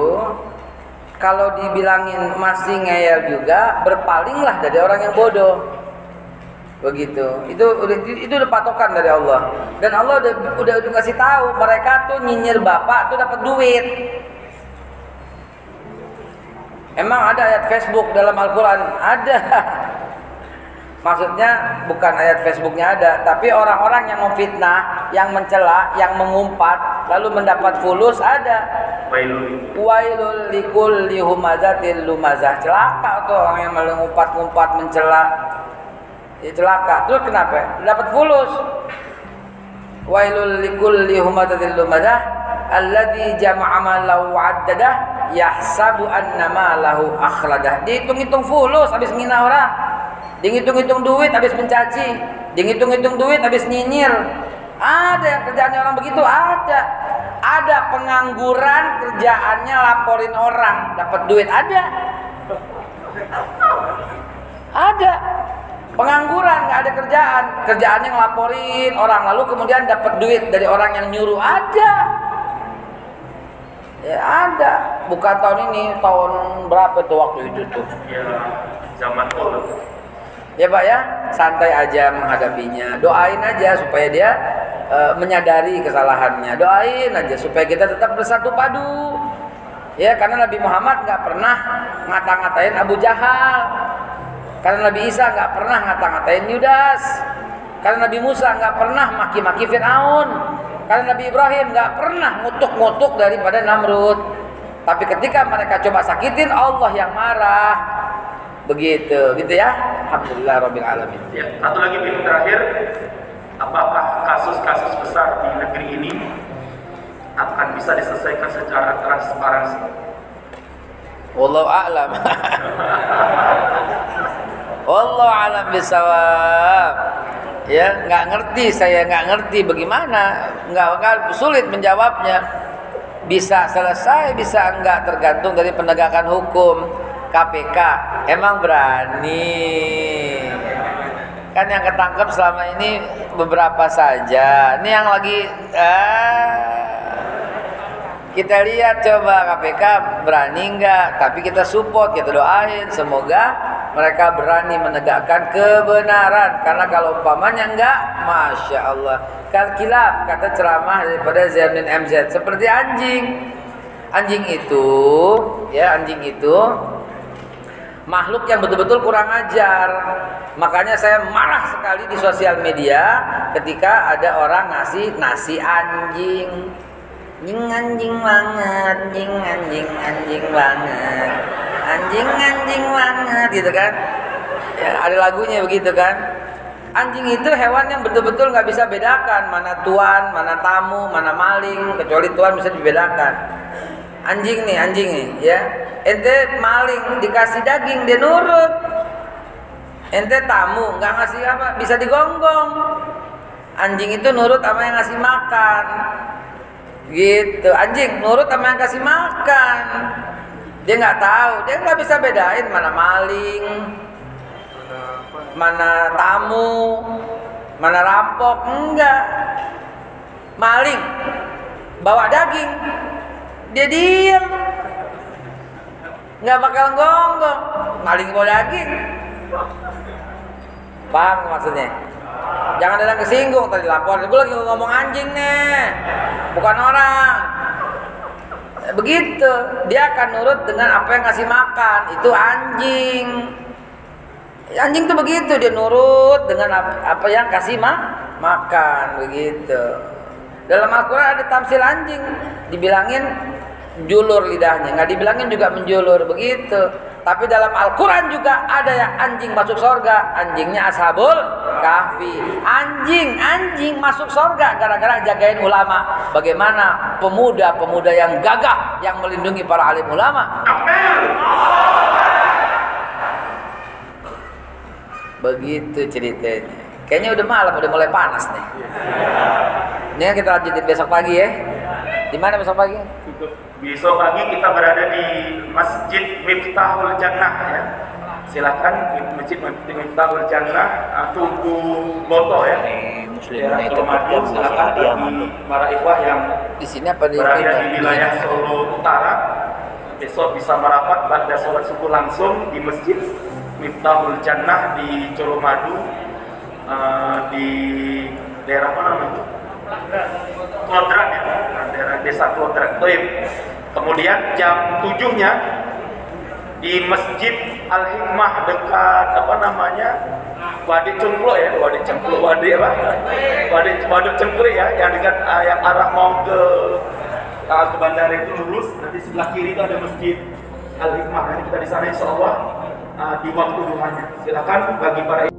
Kalau dibilangin masih ngeyel juga berpalinglah dari orang yang bodoh. Begitu. Itu itu udah patokan dari Allah. Dan Allah udah udah, udah kasih tahu mereka tuh nyinyir bapak tuh dapat duit. Emang ada ayat Facebook dalam Al-Quran? Ada Maksudnya bukan ayat Facebooknya ada, tapi orang-orang yang memfitnah, yang mencela, yang mengumpat, lalu mendapat fulus ada. Wailul likul lihumazatil lumazah. Celaka tuh orang yang mengumpat-ngumpat, mencela. Ya celaka. Terus kenapa? Dapat fulus. Wailul likul lihumazatil lumazah alladzi jama'a malahu yahsabu annama lahu akhladah. Dihitung-hitung fulus habis ngina orang. Dihitung-hitung duit habis mencaci, dihitung-hitung duit habis nyinyir. Ada yang kerjaannya orang begitu, ada. Ada pengangguran kerjaannya laporin orang dapat duit, ada. Ada. Pengangguran nggak ada kerjaan, kerjaannya ngelaporin orang lalu kemudian dapat duit dari orang yang nyuruh, ada. Ya ada, bukan tahun ini, tahun berapa tuh waktu itu tuh? Ya, zaman dulu. Ya Pak ya, santai aja menghadapinya. Doain aja supaya dia e, menyadari kesalahannya. Doain aja supaya kita tetap bersatu padu. Ya, karena Nabi Muhammad nggak pernah ngata-ngatain Abu Jahal. Karena Nabi Isa nggak pernah ngata-ngatain Yudas. Karena Nabi Musa nggak pernah maki-maki Fir'aun. Karena Nabi Ibrahim nggak pernah ngutuk-ngutuk daripada Namrud. Tapi ketika mereka coba sakitin Allah yang marah. Begitu, gitu ya. Alhamdulillah Rabbil Alamin. Ya, satu lagi yang terakhir, apakah kasus-kasus besar di negeri ini akan bisa diselesaikan secara transparansi? Wallahu a'lam. Wallahu a'lam bisawab. Ya, nggak ngerti saya nggak ngerti bagaimana, nggak nggak sulit menjawabnya. Bisa selesai, bisa enggak tergantung dari penegakan hukum. KPK emang berani? Kan yang ketangkep selama ini beberapa saja. Ini yang lagi ah, kita lihat coba KPK berani enggak tapi kita support kita doain. Semoga mereka berani menegakkan kebenaran. Karena kalau umpamanya enggak Masya Allah. Kan kilap kata ceramah daripada Zainuddin MZ seperti anjing. Anjing itu ya anjing itu makhluk yang betul-betul kurang ajar. Makanya saya marah sekali di sosial media ketika ada orang ngasih nasi anjing. Anjing anjing banget, anjing anjing anjing banget. Anjing anjing banget gitu kan. Ya, ada lagunya begitu kan. Anjing itu hewan yang betul-betul nggak bisa bedakan mana tuan, mana tamu, mana maling, kecuali tuan bisa dibedakan. Anjing nih, anjing nih, ya. Ente maling dikasih daging dia nurut. Ente tamu nggak ngasih apa bisa digonggong. Anjing itu nurut sama yang ngasih makan. Gitu. Anjing nurut sama yang kasih makan. Dia nggak tahu dia nggak bisa bedain mana maling mana tamu mana rampok enggak. Maling bawa daging dia diam nggak bakal gonggong maling bawa daging paham maksudnya. Jangan ada yang kesinggung tadi lapor. Gue lagi ngomong anjing nih. Bukan orang. Begitu. Dia akan nurut dengan apa yang kasih makan. Itu anjing. Anjing tuh begitu. Dia nurut dengan apa yang kasih ma makan. Begitu. Dalam Al-Quran ada tamsil anjing. Dibilangin julur lidahnya. Nggak dibilangin juga menjulur begitu. Tapi dalam Al-Quran juga ada yang anjing masuk sorga anjingnya ashabul kahfi. Anjing anjing masuk sorga gara-gara jagain ulama. Bagaimana pemuda-pemuda yang gagah yang melindungi para alim ulama? Begitu ceritanya. Kayaknya udah malam udah mulai panas nih. Ini kita lanjutin besok pagi ya. Di mana besok pagi Besok pagi kita berada di Masjid Miftahul Jannah ya. Silakan di Masjid Miftahul Jannah uh, Tugu Boto ya. Muslim Tulungagung. yang Silakan bagi mantu. para ikhwah yang di sini apa di berada di wilayah Solo Utara besok bisa merapat pada sholat subuh langsung di Masjid Miftahul Jannah di Colomadu uh, di daerah mana namanya? Klodran ya, daerah desa Klodran. Baik. Kemudian jam 7-nya di Masjid Al Hikmah dekat apa namanya? Wadi Cengklo ya, Wadi Cengklo, Wadi apa? Wadi Wadi Cengklo ya, yang dekat uh, yang arah mau ke uh, ke bandara itu lurus, nanti sebelah kiri itu ada Masjid Al Hikmah. Nanti kita di sana insya Allah uh, di waktu duhanya. Silakan bagi para